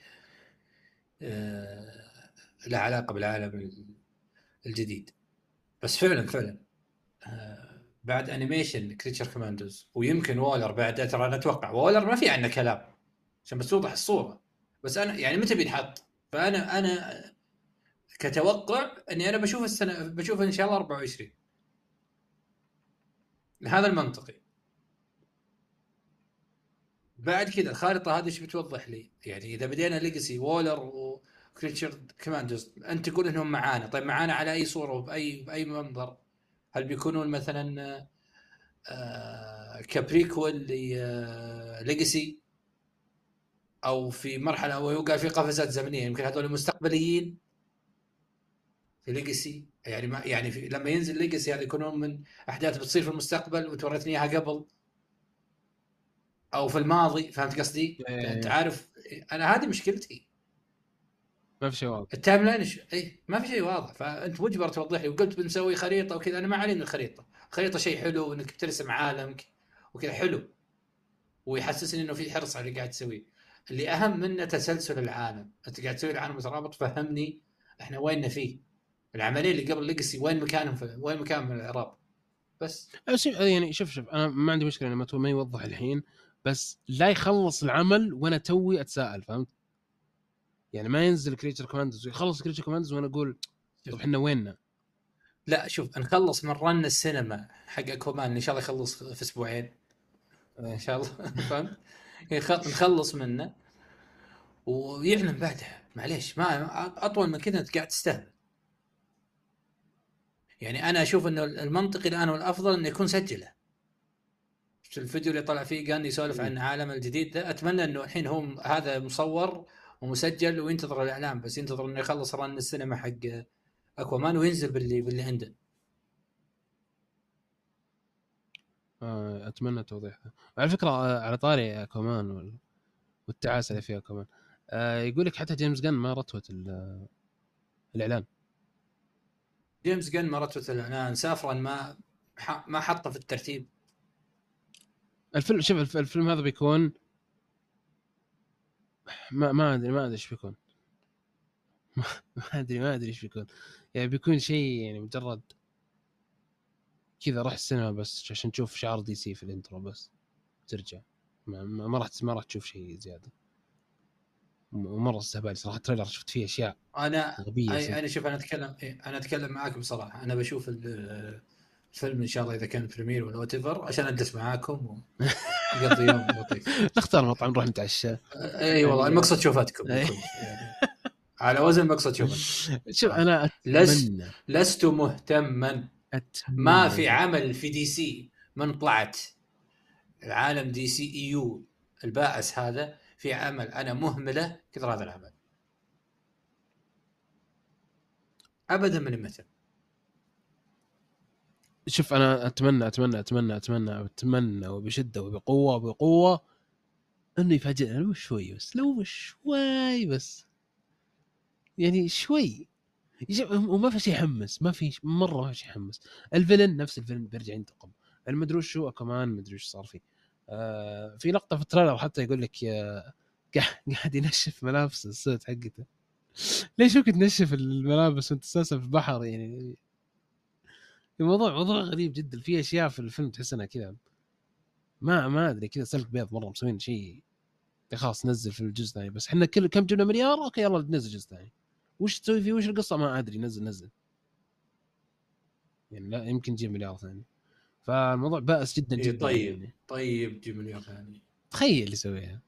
آه له علاقة بالعالم الجديد. بس فعلا فعلا. آه بعد animation Creature Commandos ويمكن Waller بعد ترى أنا أتوقع Waller ما في عنه كلام عشان بس توضح الصورة. بس أنا يعني متى بينحط فأنا أنا كتوقع إني أنا بشوف السنة بشوف إن شاء الله 24 هذا المنطقي. بعد كذا الخارطة هذه إيش بتوضح لي؟ يعني إذا بدينا Legacy و Waller و Creature Commandos أنت تقول إنهم معانا، طيب معانا على أي صورة وبأي بأي منظر؟ هل بيكونون مثلا آه ك prequel ل Legacy أو في مرحلة أو يوقع في قفزات زمنية يمكن هذول مستقبليين في Legacy يعني ما يعني في لما ينزل Legacy هذا يكونون من أحداث بتصير في المستقبل وتورثني اياها قبل أو في الماضي فهمت قصدي؟ إيه. أنت عارف أنا هذه مشكلتي ما في شيء واضح. ال time line ش... اي ما في شيء واضح. فأنت مجبر توضح لي وقلت بنسوي خريطة وكذا. أنا ما علي من الخريطه، الخريطه شيء حلو إنك بترسم عالمك وكذا. حلو. ويحسسني إنه في حرص على اللي قاعد تسويه. اللي أهم منه تسلسل العالم، أنت قاعد تسوي العالم مترابط فهمني إحنا ويننا فيه. العملية اللي قبل Legacy وين مكانهم في وين مكانهم من الإعراب؟ بس. بس يعني شوف شوف أنا ما عندي مشكلة لما ما يوضح الحين بس لا يخلص العمل وأنا توي أتساءل فهمت؟ يعني ما ينزل Creature Commandos ويخلص Creature Commandos وأنا أقول طيب إحنا ويننا؟ لا شوف نخلص من run السينما حق Aquaman إن شاء الله يخلص في أسبوعين. إن شاء الله. فهمت؟ نخلص منه. ويعلن بعدها. معليش ما أطول من كذا أنت قاعد تستهبل. يعني أنا أشوف إنه المنطقي الآن والأفضل إنه يكون سجله. الفيديو اللي طلع فيه كان يسولف عن عالم الجديد ده؟ أتمنى إنه الحين هو هذا مصور ومسجل وينتظر الإعلام بس ينتظر إنه يخلص رن السينما حق أكوامان وينزل باللي باللي عنده. آه، أتمنى توضيح على فكرة آه، على طاري أكوامان والتعاسه اللي فيها كمان آه، يقول لك حتى جيمس جن ما رتوت الإعلان. جيمس جن ما رتوت الإعلان. سافرا ما ما حطه في الترتيب. الفيلم شوف الفيلم هذا بيكون ما ما أدري ما أدري إيش بيكون. ما أدري ما أدري إيش بيكون. يعني بيكون شيء يعني مجرد كذا راح السينما بس عشان تشوف شعار DC في ال intro بس. ترجع. ما, ما راح ما راح تشوف شيء زيادة. ومرة استهبال صراحة. ال trailer شفت فيه أشياء أنا غبية أنا شوف أنا أتكلم أنا أتكلم معاك بصراحه أنا بشوف الفيلم إن شاء الله إذا كان premiere ولا what عشان أجلس معاكم ونقضي يوم لطيف. نختار مطعم نروح نتعشى. إي والله المقصد شوفتكم يعني على وزن المقصد شوفت شوف أنا أتمنى. لست مهتما. أتمنى. ما في عمل في DC من طلعت العالم DCEU البائس هذا في عمل أنا مهملة كثر هذا العمل. ابدا من متى شوف أنا أتمنى أتمنى أتمنى أتمنى أتمنى وبشدة وبقوة وبقوة إنه يفاجئنا لو شوي بس لو شوي بس. يعني شوي. وما في شيء يحمس ما في مرة ما في شيء يحمس. ال villain نفس ال villain بيرجع ينتقم. المدري شو كمان مدري إيش صار فيه. آه في لقطة في ال trailer حتى يقول لك قاعد ينشف ملابس ال suit حقته. ليش ممكن تنشف الملابس وانت في البحر؟ يعني الموضوع موضوع غريب جدا. في أشياء في الفيلم تحس انها كذا ما ما أدري كذا سلك بيض مرة مسوين شيء خلاص نزل في الجزء الثاني. بس إحنا كل كم جبنا مليار؟ أوكي يلا ننزل جزء ثاني وش تسوي فيه؟ وش القصة؟ ما أدري. نزل نزل. يعني لا يمكن تجيب مليار ثاني. فالموضوع بائس جدا إيه جدا طيب يعني. طيب جيب مليار ثاني. تخيل يسويها.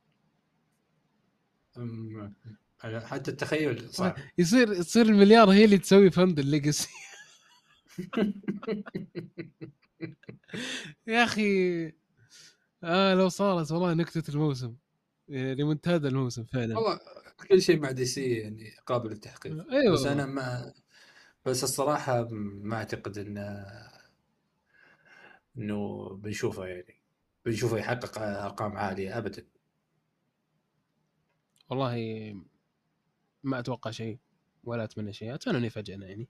حتى التخيل صعب يصير يصير المليار هي اللي تسوي fund ال Legacy يا أخي آه لو صارت والله نكتة الموسم. يعني نكتة الموسم فعلا. والله كل شيء مع DC يعني قابل للتحقيق. أيوه بس أنا ما بس الصراحة ما أعتقد إن إنه بنشوفه يعني بنشوفه يحقق أرقام عالية ابدا. والله ما أتوقع شيء ولا أتمنى شيء. أتمنى إنه يفاجئنا يعني.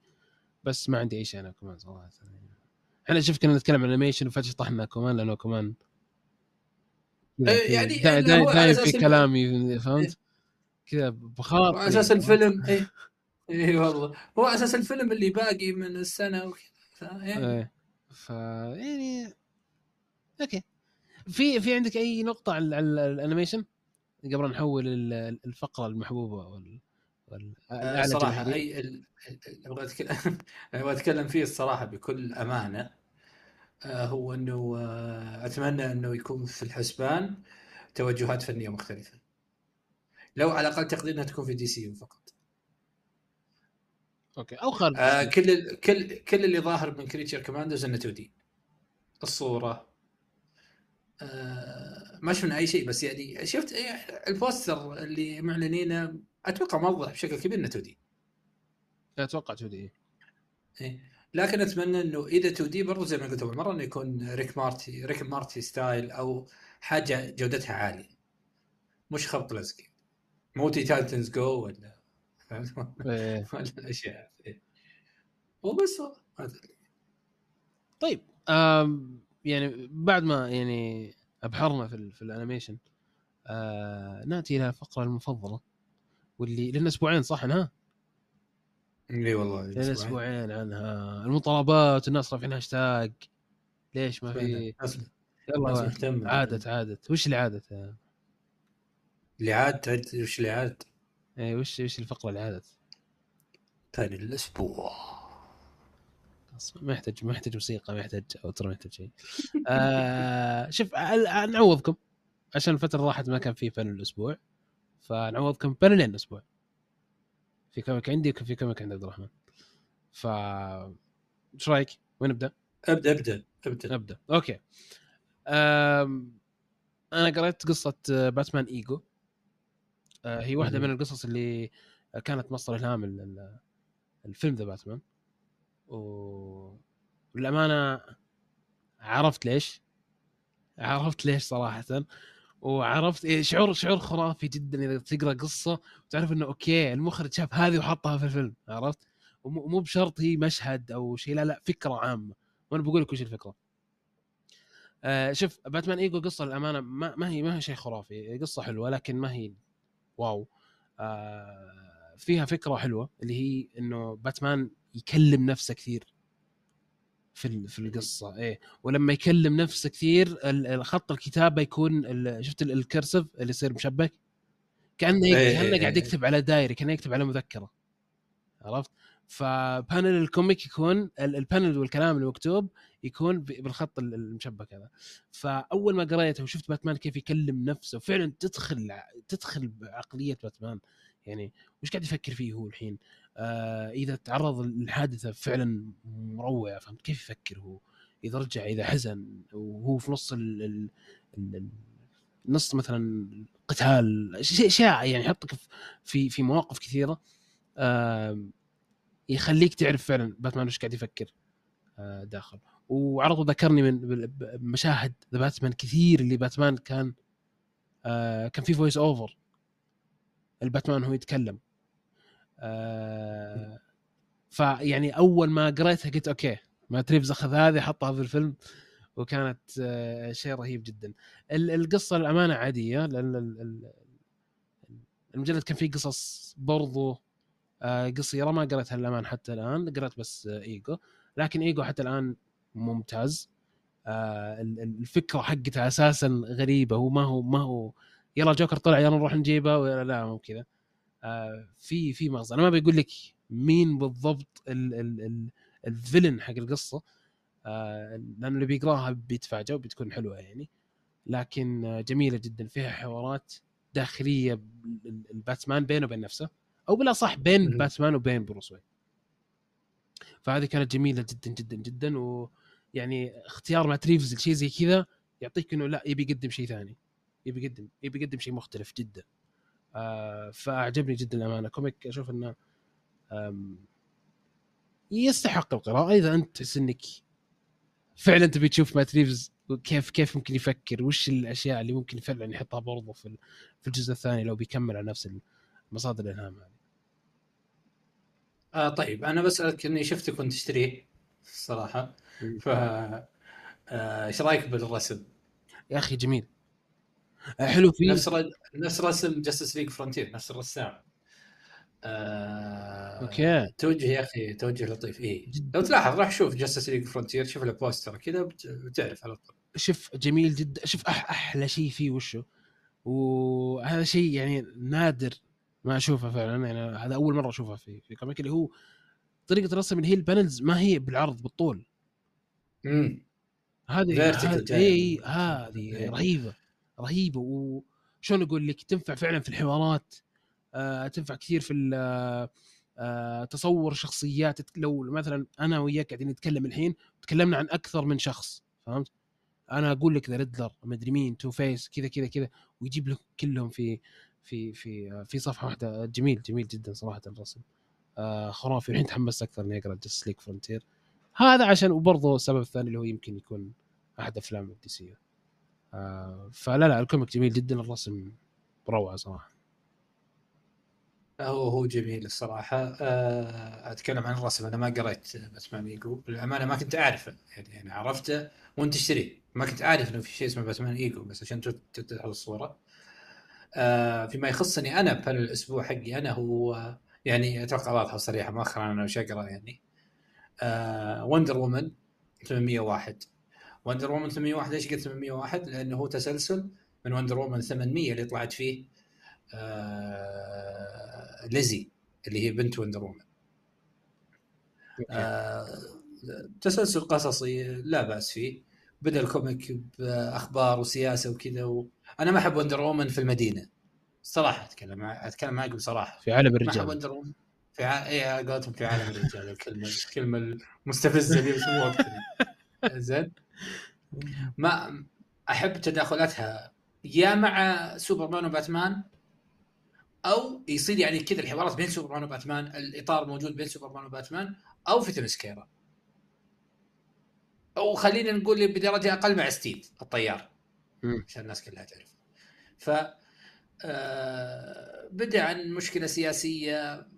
بس ما عندي أي شيء أنا كمان صراحة. إحنا شوف كنا نتكلم عن animation وفجأة طحنا كمان لأنه كمان إيه، يعني دا- اللي دا- هو على دايم في كلامي فهمت؟ كذا بخاطر على أساس الفيلم اي اي والله. هو على أساس الفيلم اللي باقي من السنة وكذا يعني. إيه. ف يعني okay. في في عندك أي نقطة على ال animation قبل نحول ال- الفقرة المحبوبة وال الأعلى صراحة. أي ال- أبغى اتكلم أبغى أتكلم فيه الصراحة بكل أمانة. آه، هو إنه آه، أتمنى إنه يكون في الحسبان توجهات فنية مختلفة. لو على الأقل تقدير انها تكون في DC فقط. okay أو خارج آه كل كل كل اللي ظاهر من Creature Commandos إنه 2D الصورة. آه ما شفنا أي شيء بس يعني شفت إيه ال poster اللي معلنينه أتوقع موضح بشكل كبير إنه 2 D أتوقع 2 D إيه. لكن أتمنى إنه إذا 2 D برضو زي ما قلت أول مرة إنه يكون Rick Morty Rick Morty style أو حاجة جودتها عالية. مش خبط لزق مو Teen Titans Go ولا إيه. ولا الاشياء إيه. وبس والله طيب يعني بعد ما يعني أبحرنا في, في ال animation آه نأتي إلى الفقره المفضلة. واللي لنا أسبوعين صح عنها؟ اي والله لنا أسبوعين. عنها. المطالبات الناس رافعين هاشتاج. ليش ما في؟ يلا عادت عادت. وش اللي عادت؟ اللي عاد تعد وش اللي عاد؟ إيه وش وش الفقرة اللي عادت؟ ثاني الأسبوع. ما يحتاج ما يحتاج موسيقى ما يحتاج أو ترى ما يحتاج شيء. آه شوف نعوضكم عشان الفترة راحت ما كان في panel الأسبوع. فنعوضكم بانلين الأسبوع في comic عندي وفي comic عند عبد الرحمن. ف إيش رأيك؟ وين نبدا؟ أبدأ أبدأ أبدأ. أبدأ. okay. أم... أنا قريت قصة Batman Ego. آه، هي واحدة. من القصص اللي كانت مصدر إلهام ال- ال- الفيلم The Batman. و... والامانه عرفت ليش. عرفت ليش صراحة. وعرفت إيه شعور شعور خرافي جدا إذا تقرأ قصة وتعرف إنه okay المخرج شاف هذه وحطها في الفيلم عرفت؟ ومو مو بشرط هي مشهد أو شيء لا لا فكرة عامة. وأنا بقول لك وش الفكرة. آه شوف باتمان إيجو قصة للأمانة ما, ما هي ما هي شيء خرافي قصة حلوة لكن ما هي واو. آه فيها فكرة حلوة اللي هي إنه باتمان يكلم نفسه كثير. في في القصة إيه. ولما يكلم نفسه كثير خط الكتابة يكون شفت ال- الكرسف اللي يصير مشبك؟ كأنه إيه، كأنه إيه، قاعد إيه. يكتب على دايري كأنه يكتب على مذكرة. عرفت؟ ف panel ال comic يكون ال- ال panel والكلام المكتوب يكون بالخط ال- المشبك هذا. فأول ما قريته وشفت باتمان كيف يكلم نفسه فعلا تدخل تدخل بعقلية باتمان. يعني وش قاعد يفكر فيه هو الحين؟ آه إذا تعرض للحادثه فعلا مروعة فهمت؟ كيف يفكر هو؟ إذا رجع إذا حزن وهو في نص ال ال ال نص مثلا قتال اشياء يعني يحطك في- في مواقف كثيرة آم، يخليك تعرف فعلا باتمان وش قاعد يفكر آه، داخل. وعرضه ذكرني من بمشاهد The Batman كثير اللي باتمان كان آه، كان في voice over الباتمان هو يتكلم. آه، فيعني أول ما قريتها قلت okay مات ريفز أخذ هذه حطها في الفيلم وكانت آه، شيء رهيب جدا. ال- القصة الامانه عادية لأن ال- ال- المجلد كان فيه قصص برضو آه، قصيرة ما قريتها للأمانة حتى الآن قريت بس إيجو. لكن إيجو حتى الآن ممتاز. ال- ال- الفكرة حقتها أساسا غريبة هو ما هو ما هو يلا جوكر طلع يلا نروح نجيبه ولا لا مو كذا. آه، في في مغزى. أنا ما بقول لك مين بالضبط ال ال ال ال villain حق القصة. آه، لأنه اللي بيقراها بيتفاجئ وبتكون حلوة يعني. لكن آه، جميلة جدا. فيها حوارات داخلية ال- الباتمان بينه وبين نفسه. أو بالأصح بين. باتمان وبين بروس وين. فهذه كانت جميلة جدا جدا جدا. ويعني اختيار مات ريفز لشيء زي كذا يعطيك إنه لا يبي يقدم شيء ثاني. يبي يقدم يبي يقدم شيء مختلف جدا. آه فأعجبني جدا الأمانة. comic أشوف إنه يستحق القراءة. إذا أنت تحس إنك فعلا تبي تشوف مات ريفز كيف كيف ممكن يفكر؟ وش الأشياء اللي ممكن فعلا يحطها برضه في في الجزء الثاني لو بيكمل على نفس مصادر الإلهام هذه؟ آه طيب. أنا بسألك إني شفتك وانت تشتريه الصراحه. ف آه، إيش رأيك بالرسم؟ يا أخي جميل. آه، حلو فيه نفس ر... نفس رسم Justice League Frontier نفس الرسام. آه... okay. توجه يا أخي توجه لطيف. اي. لو تلاحظ راح شوف Justice League Frontier شوف له poster كذا بت- بتعرف على طول. شوف جميل جدا. شوف أح أحلى شيء فيه وشو؟ وهذا شيء يعني نادر ما أشوفه فعلا. يعني هذا أول مرة أشوفه في في comic اللي هو طريقة الرسم اللي هي ال panels ما هي بالعرض بالطول. امم هذه هذه- جاي. اي هذه إيه. رهيبة. رهيبة. وشلون أقول لك تنفع فعلا في الحوارات آه تنفع كثير في آه تصور شخصيات. لو مثلا أنا وياك قاعدين نتكلم الحين تكلمنا عن أكثر من شخص فهمت؟ أنا أقول لك The Riddler مدري مين Two Face كذا كذا كذا ويجيب لك كلهم في في في آه، في صفحة واحدة. جميل جميل جدا صراحة الرسم. خرافي. الحين تحمست أكثر إني أقرأ Justice League Frontier هذا عشان وبرضه السبب الثاني اللي هو يمكن يكون أحد أفلام ال DC. فلا لا ال comic جميل جدا الرسم روعة صراحة. هو هو جميل الصراحة. آه، أتكلم عن الرسم أنا ما قريت Batman Ego. للأمانة ما كنت أعرفه يعني, يعني عرفته وأنت تشتريه. ما كنت عارف إنه في شيء اسمه Batman Ego بس عشان تتعرض الصورة. آه، فيما يخصني أنا بهذا الأسبوع حقي أنا هو يعني أتوقع واضحة وصريحة مؤخرا أنا وش أقرأ يعني. آه Wonder Woman 801 Wonder Woman 801 ليش قلت 801؟ لأنه هو تسلسل من Wonder Woman 800 اللي طلعت فيه آه ليزي اللي هي بنت Wonder Woman آه تسلسل قصصي لا بأس فيه. بدأ ال comic بأخبار وسياسة وكذا و... أنا ما أحب Wonder Woman في المدينة. صراحة أتكلم. أتكلم معكم صراحة. في عالم ما أحب الرجال. Wonder Woman في ع... اي قولتهم في عالم الرجال. الكلمة الكلمة المستفزة اللي مو وقتنا زين. ما أحب تداخلاتها. يا مع سوبرمان وباتمان أو يصير يعني كذا الحوارات بين سوبرمان وباتمان الإطار موجود بين سوبرمان وباتمان أو في Themyscira أو خلينا نقول بدرجة أقل مع ستيف الطيار. عشان الناس كلها تعرف ف آه، بدأ عن مشكلة سياسية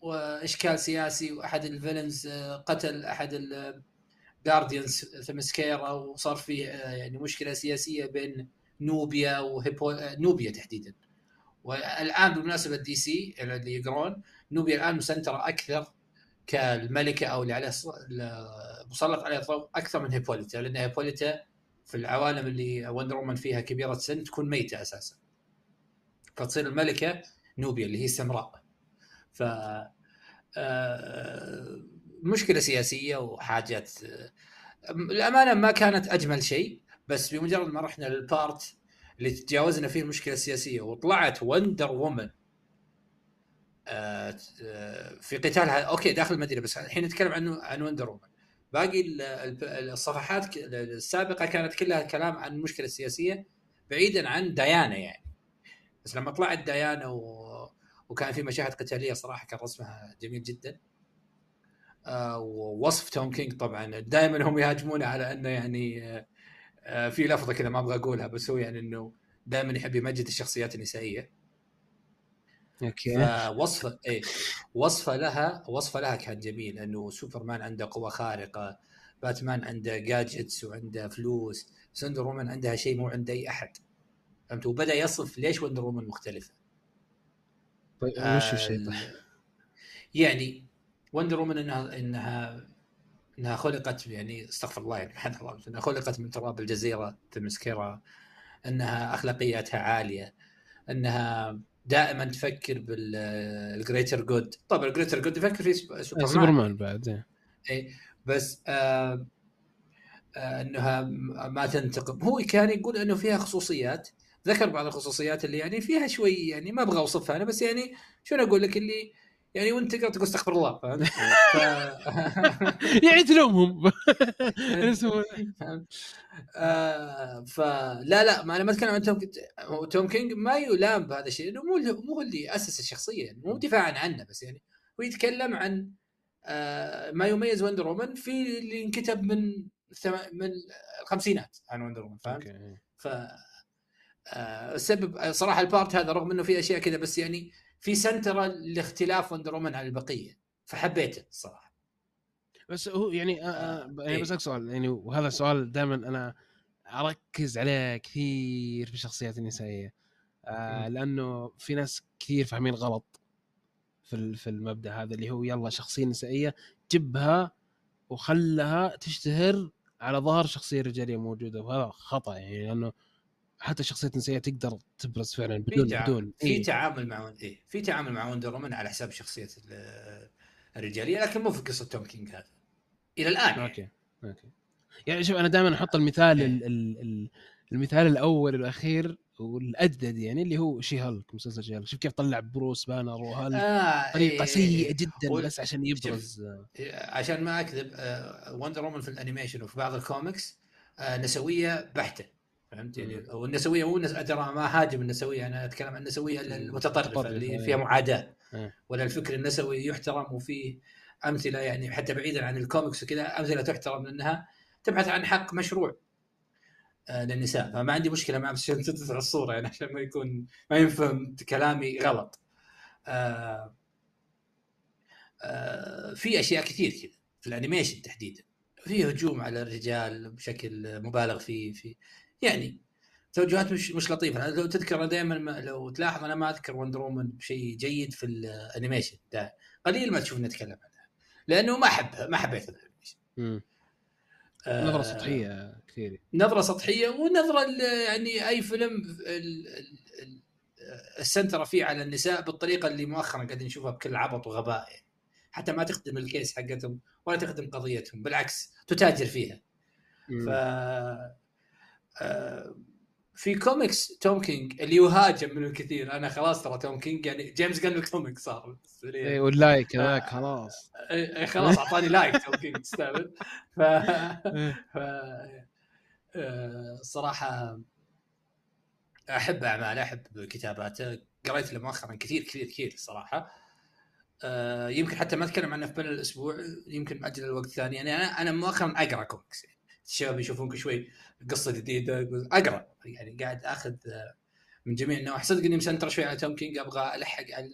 وإشكال سياسي وأحد ال villains آه، قتل أحد ال guardians ثمسكيرا وصار في آه، يعني مشكلة سياسية بين نوبيا وهيبو آه، نوبيا تحديدا. والآن بالمناسبة DC اللي يقرون نوبيا الآن مسنترة أكثر كالملكة أو اللي عليه مسلط عليها الضوء أكثر من هيبوليتا لأن هيبوليتا في العوالم اللي Wonder Woman فيها كبيرة سن تكون ميتة أساسا. فتصير الملكة نوبيا اللي هي السمراء. ف آه، مشكلة سياسية وحاجات الامانه ما كانت أجمل شيء بس بمجرد ما رحنا لل part اللي تجاوزنا فيه المشكلة السياسيه وطلعت Wonder Woman آه، آه، في قتالها okay داخل المدينة بس الحين نتكلم عن عن Wonder Woman باقي ال- ال- الصفحات السابقة كانت كلها كلام عن المشكلة السياسيه بعيدا عن ديانا يعني. بس لما طلعت ديانا و... وكان في مشاهد قتالية صراحة كان رسمها جميل جدا. ووصف توم كينج طبعا. دائما هم يهاجمونه على أنه يعني آه، آه، في لفظة كذا ما أبغى أقولها بس هو يعني إنه دائما يحب يمجد الشخصيات النسائية. okay. فوصفة إيه وصفة لها وصفة لها كان جميل إنه سوبرمان عنده قوة خارقة باتمان عنده gadgets وعنده فلوس بس Wonder Woman عندها شيء مو عند أي أحد. فهمت؟ وبدأ يصف ليش Wonder Woman مختلفة. طيب وش الشيء؟ طيب؟ يعني Wonder Woman انها انها إنها خلقت يعني استغفر الله يعني سبحان الله إنها خلقت من تراب الجزيرة تمسكرة إنها أخلاقياتها عالية إنها دائما تفكر بال greater good. طبعا ال greater good يفكر في سوبرمان. سوبرمان بعد إيه. إيه، بس آه آه إنها ما تنتقم. هو كان يقول إنه فيها خصوصيات. ذكر بعض الخصوصيات اللي يعني فيها شوي يعني ما أبغى أوصفها أنا بس يعني شنو أقول لك اللي يعني وانت تقرا تقول استغفر الله فهمت؟ ف... يعني تلومهم فهمت؟ آه فلا لا ما أنا ما أتكلم عن توم توم كينج ما يلام بهذا الشيء لأنه مو مو هو اللي أسس الشخصية يعني مو دفاعا عنه بس يعني هو يتكلم عن آه ما يميز Wonder Woman في اللي انكتب من من الخمسينات عن Wonder Woman فهمت؟ okay ف آه، السبب صراحة ال part هذا رغم إنه في أشياء كذا بس يعني في سنتره لاختلاف Wonder عن البقية فحبيته الصراحة بس هو يعني آه آه، آه يعني إيه. بسالك سؤال يعني وهذا السؤال دائما أنا أركز عليه كثير في الشخصيات النسائية آه مم. لأنه في ناس كثير فاهمين غلط في في المبدأ هذا اللي هو يلا شخصية نسائية جبها وخلها تشتهر على ظهر شخصية رجالية موجودة وهذا خطأ يعني لأنه حتى الشخصيه النسائية تقدر تبرز فعلا في بدون تع- بدون في إيه. تعامل مع إيه في تعامل مع وندر وومن على حساب شخصية ال- الرجالية لكن مو في قصة توم كينج هذا إلى الآن. okay okay يعني شوف أنا دائما أحط المثال إيه. ال ال ال المثال الأول والأخير والأجدد يعني اللي هو She-Hulk مسلسل She-Hulk شوف كيف طلع بروس بانر وهالك آه طريقة إيه، سيئة إيه. جدا وال- بس عشان يبرز آه، عشان ما أكذب آه، Wonder Woman في ال animation وفي بعض الكوميكس آه، نسوية بحتة فهمت يعني مم. والنسوية مو نس... ترى ما هاجم النسوية أنا أتكلم عن النسوية المتطرفة اللي. فيها معاداة. ولا الفكر النسوي يحترم وفيه أمثلة يعني حتى بعيدا عن الكوميكس وكذا أمثلة تحترم لأنها تبحث عن حق مشروع آه، للنساء فما عندي مشكلة مع بس عشان تتبع الصورة يعني عشان ما يكون ما ينفهم كلامي غلط آه آه في أشياء كثير كذا في ال animation تحديدا في هجوم على الرجال بشكل مبالغ فيه في يعني توجهات مش مش لطيفة. لو تذكر أنا دائما ما لو تلاحظ أنا ما أذكر Wonder Woman بشيء جيد في ال animation ده قليل ما تشوفني اتكلم عنها. لأنه ما احبها ما حبيت ال animation. آه، نظرة سطحية كثير نظرة سطحية ونظرة يعني أي فيلم ال- ال- ال- السنتره فيه على النساء بالطريقة اللي مؤخرا قاعدين نشوفها بكل عبط وغباء. يعني. حتى ما تخدم ال case حقتهم ولا تخدم قضيتهم. بالعكس تتاجر فيها. مم. ف في كوميكس توم كينج اللي يهاجم منه الكثير أنا خلاص ترى توم كينج يعني جيمس جن ال comic صار لي. اي وال like آه. هذاك خلاص إيه، إيه، خلاص أعطاني like توم كينج تستاهل ف إيه. ف آه، صراحة أحب أعماله أحب كتاباته قريت له مؤخرا كثير كثير كثير الصراحه آه، يمكن حتى ما أتكلم عنه في بين الأسبوع يمكن ماجل الوقت ثاني يعني أنا أنا مؤخرا أقرأ كوميكس. الشباب يشوفونك شوي قصة جديدة أقرأ. يعني قاعد آخذ آه، من جميع النواحي. صدق إني مسنتر شوي على توم كينج أبغى ألحق على,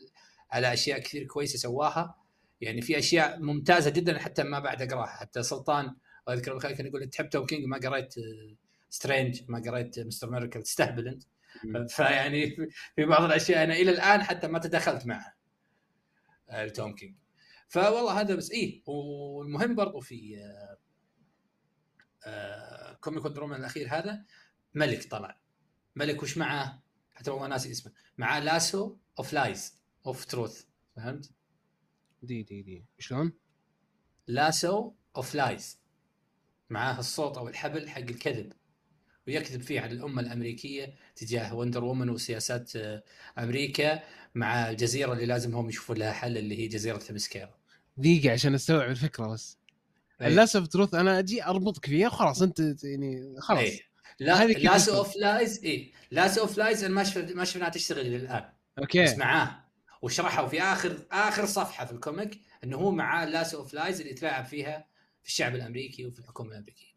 على أشياء كثير كويسة سواها. يعني في أشياء ممتازة جدا حتى ما بعد أقراها. حتى سلطان الله يذكره بالخير كان يقول تحب توم كينج؟ ما قريت Strange ما قريت Mister Miracle تستهبل أنت. فيعني في- بعض الأشياء أنا إلى الآن حتى ما تدخلت معها آه، توم كينج. فوالله هذا بس إيه والمهم برضو في آه، آه، comic Woman الأخير هذا ملك طلع ملك وش معاه؟ حتى والله ناسي اسمه معاه Lasso of Lies of Truth فهمت؟ دي دي دي شلون؟ Lasso of Lies معاه السوط أو الحبل حق الكذب ويكذب فيه على الأمة الأمريكية تجاه Wonder Woman وسياسات آه، أمريكا مع الجزيرة اللي لازم هم يشوفون لها حل اللي هي جزيرة تمسكيرا دقيقة عشان أستوعب الفكرة بس. lasso of truth أنا أجي أربطك فيها وخلاص أنت يعني خلاص. إيه. لا lasso تفهم؟ of lies اي lasso of lies أنا ما شفت ما شفناها تشتغل الآن. okay. بس معاه. وشرحوا في آخر آخر صفحة في ال comic إنه هو معاه lasso of lies اللي يتلاعب فيها في الشعب الأمريكي وفي الحكومة الأمريكية.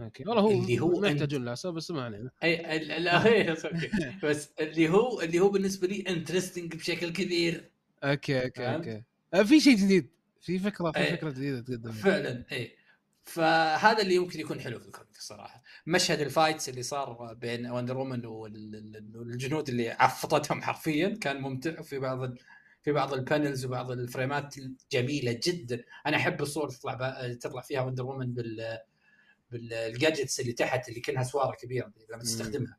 okay. والله هو اللي هو. يحتاجون lasso بس ما علينا. اي ال- لا okay. بس اللي هو اللي هو بالنسبة لي interesting بشكل كبير. okay okay؟ okay. آه، في شيء جديد. في فكرة في إيه. فكرة جديدة تقدم فعلا اي فهذا اللي يمكن يكون حلو في ال comic الصراحة مشهد ال fights اللي صار بين Wonder Woman وال- والجنود اللي عفطتهم حرفيا كان ممتع في بعض. في بعض ال panels وبعض الفريمات جميلة جدا أنا أحب الصور تطلع ب... تطلع فيها Wonder Woman بال بال gadgets اللي تحت اللي كانها سوارة كبيرة لما تستخدمها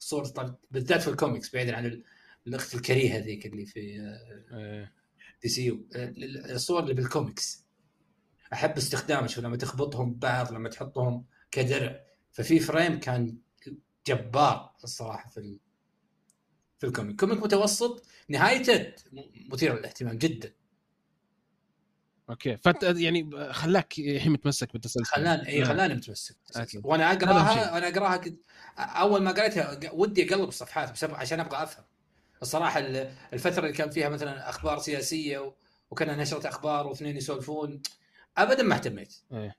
الصور تطلع بالذات في الكوميكس بعيدا عن ال- الأخت الكريهة ذيك اللي في إيه. DCU الصور اللي بالكوميكس أحب استخدامه شوف لما تخبطهم ببعض لما تحطهم كدرع. ففي frame كان جبار الصراحة في ال... في ال comic comic متوسط نهايته مثير للاهتمام جدا. okay. فأنت يعني خلاك الحين متمسك بالتسلسل. خلاني إي نعم. خلاني متمسك. وأنا اقراها. وأنا أقراها كنت أول ما قريتها ودي أقلب الصفحات بسبب عشان أبغى أفهم. الصراحة ال- الفترة اللي كان فيها مثلا أخبار سياسية. وكان نشرة أخبار واثنين يسولفون ابدا ما اهتميت إيه.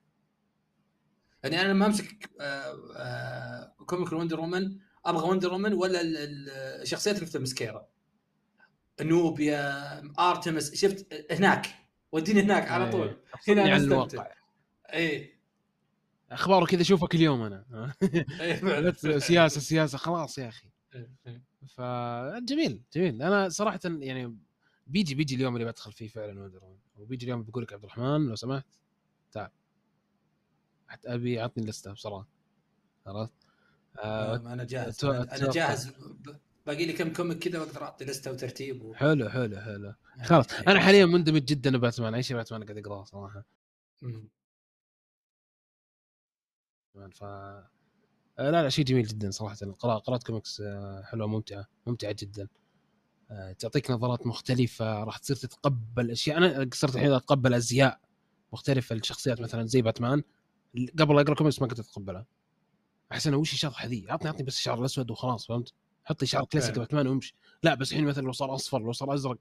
يعني أنا لما أمسك comic Wonder Woman أبغى Wonder Woman ولا ال- ال- الشخصيات اللي Themyscira Nubia Artemis شفت هناك وديني هناك على إيه. طول هنا أنا الواقع اي أخباره كذا اشوفها كل يوم أنا فعلا سياسة سياسة خلاص يا أخي إيه، إيه. فجميل جميل أنا صراحة يعني بيجي بيجي اليوم اللي بدخل فيه فعلا Wonder وبيجي اليوم بقول لك عبد الرحمن لو سمحت تعال. حتى أبي أعطني لسته بصراحه عرفت؟ آه أنا جاهز. أتوقع- أنا أنا أتوقع. جاهز باقي لي كم comic كذا وأقدر أعطي لستة وترتيب و... حلو حلو حلو. خلاص. أنا حاليا مندمج جدا باتمان. أي شيء باتمان قاعد أقرأه صراحة. ف لا لا شيء جميل جدا صراحة. القراءه قراءة كوميكس آه، حلوة ممتعة ممتعة جدا. آه، تعطيك نظرات مختلفة راح تصير تتقبل أشياء. أنا صرت الحين أتقبل أزياء مختلفة للشخصيات مثلا زي باتمان. قبل لا أقرأ كوميكس ما كنت أتقبلها. أحس إنه وش الشطحه ذي عطني عطني بس الشعر الأسود وخلاص فهمت؟ حط لي شعر كلاسيك. باتمان وامشي. لا بس الحين مثلا لو صار أصفر لو صار أزرق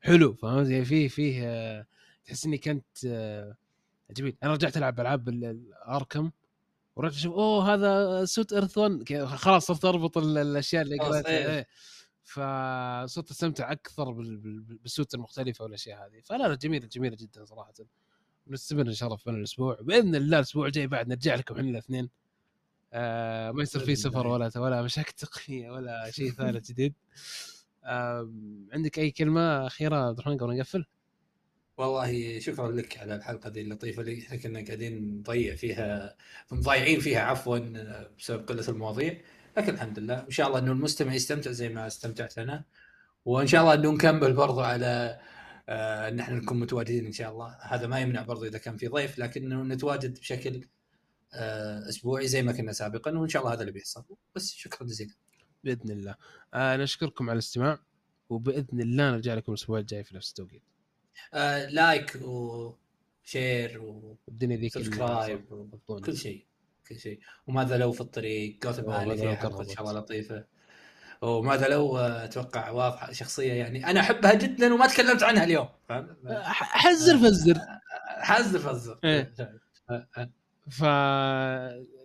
حلو فهمت؟ يعني فيه فيه آه، تحس إني كنت آه، جميل. أنا رجعت ألعب ألعاب ال- ورجعت أشوف أوه هذا سوت ايرث 1 كذا خلاص صرت أربط ال- الأشياء اللي خلاص، قريتها. إيه. فصرت أستمتع أكثر بال- بال- بالسوت المختلفة والأشياء هذه. فلا لا جميلة جميلة جدا صراحة. نستمر إن شاء الله في الأسبوع. بإذن الله الأسبوع الجاي بعد نرجع لكم إحنا الاثنين. آه ما يصير في سفر. ولا ولا مشاكل تقنية ولا شيء ثالث جديد. آم، عندك أي كلمة أخيرة عبد الرحمن قبل نقفل؟ والله شكرا لك على الحلقة دي اللطيفة اللي إحنا كنا قاعدين نضيع فيها مضيعين فيها عفوا بسبب قلة المواضيع. لكن الحمد لله إن شاء الله إنه المستمع يستمتع زي ما استمتعت أنا. وإن شاء الله إنه نكمل برضو على آه، إن إحنا نكون متواجدين إن شاء الله. هذا ما يمنع برضو إذا كان في ضيف لكنه نتواجد بشكل آه، أسبوعي زي ما كنا سابقا وإن شاء الله هذا اللي بيحصل. بس شكرا جزيلا. بإذن الله. آه نشكركم على الاستماع وبإذن الله نرجع لكم الأسبوع الجاي في نفس التوقيت. آه، like و share و... الدنيا ذيك subscribe كل شيء كل شيء. وماذا لو في الطريق؟ جوثم هالي فيها حلقه ان. شاء الله لطيفه وماذا لو آه، أتوقع واضحة شخصية يعني أنا أحبها جدا وما تكلمت عنها اليوم فاهم؟ حزر فزر حزر فزر إيه. آه، آه. ف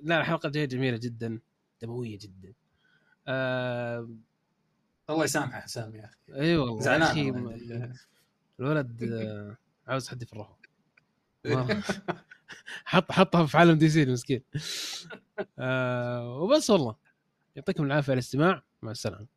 لا الحلقة الجاية جميلة جدا دموية جدا. آه... الله يسامحه حسام يا أخي. إي والله زعلان الولد عاوز حد يفرحه. ما- حط حطها في عالم دي سي المسكين. آه وبس والله. يعطيكم العافية على الاستماع. مع السلامة.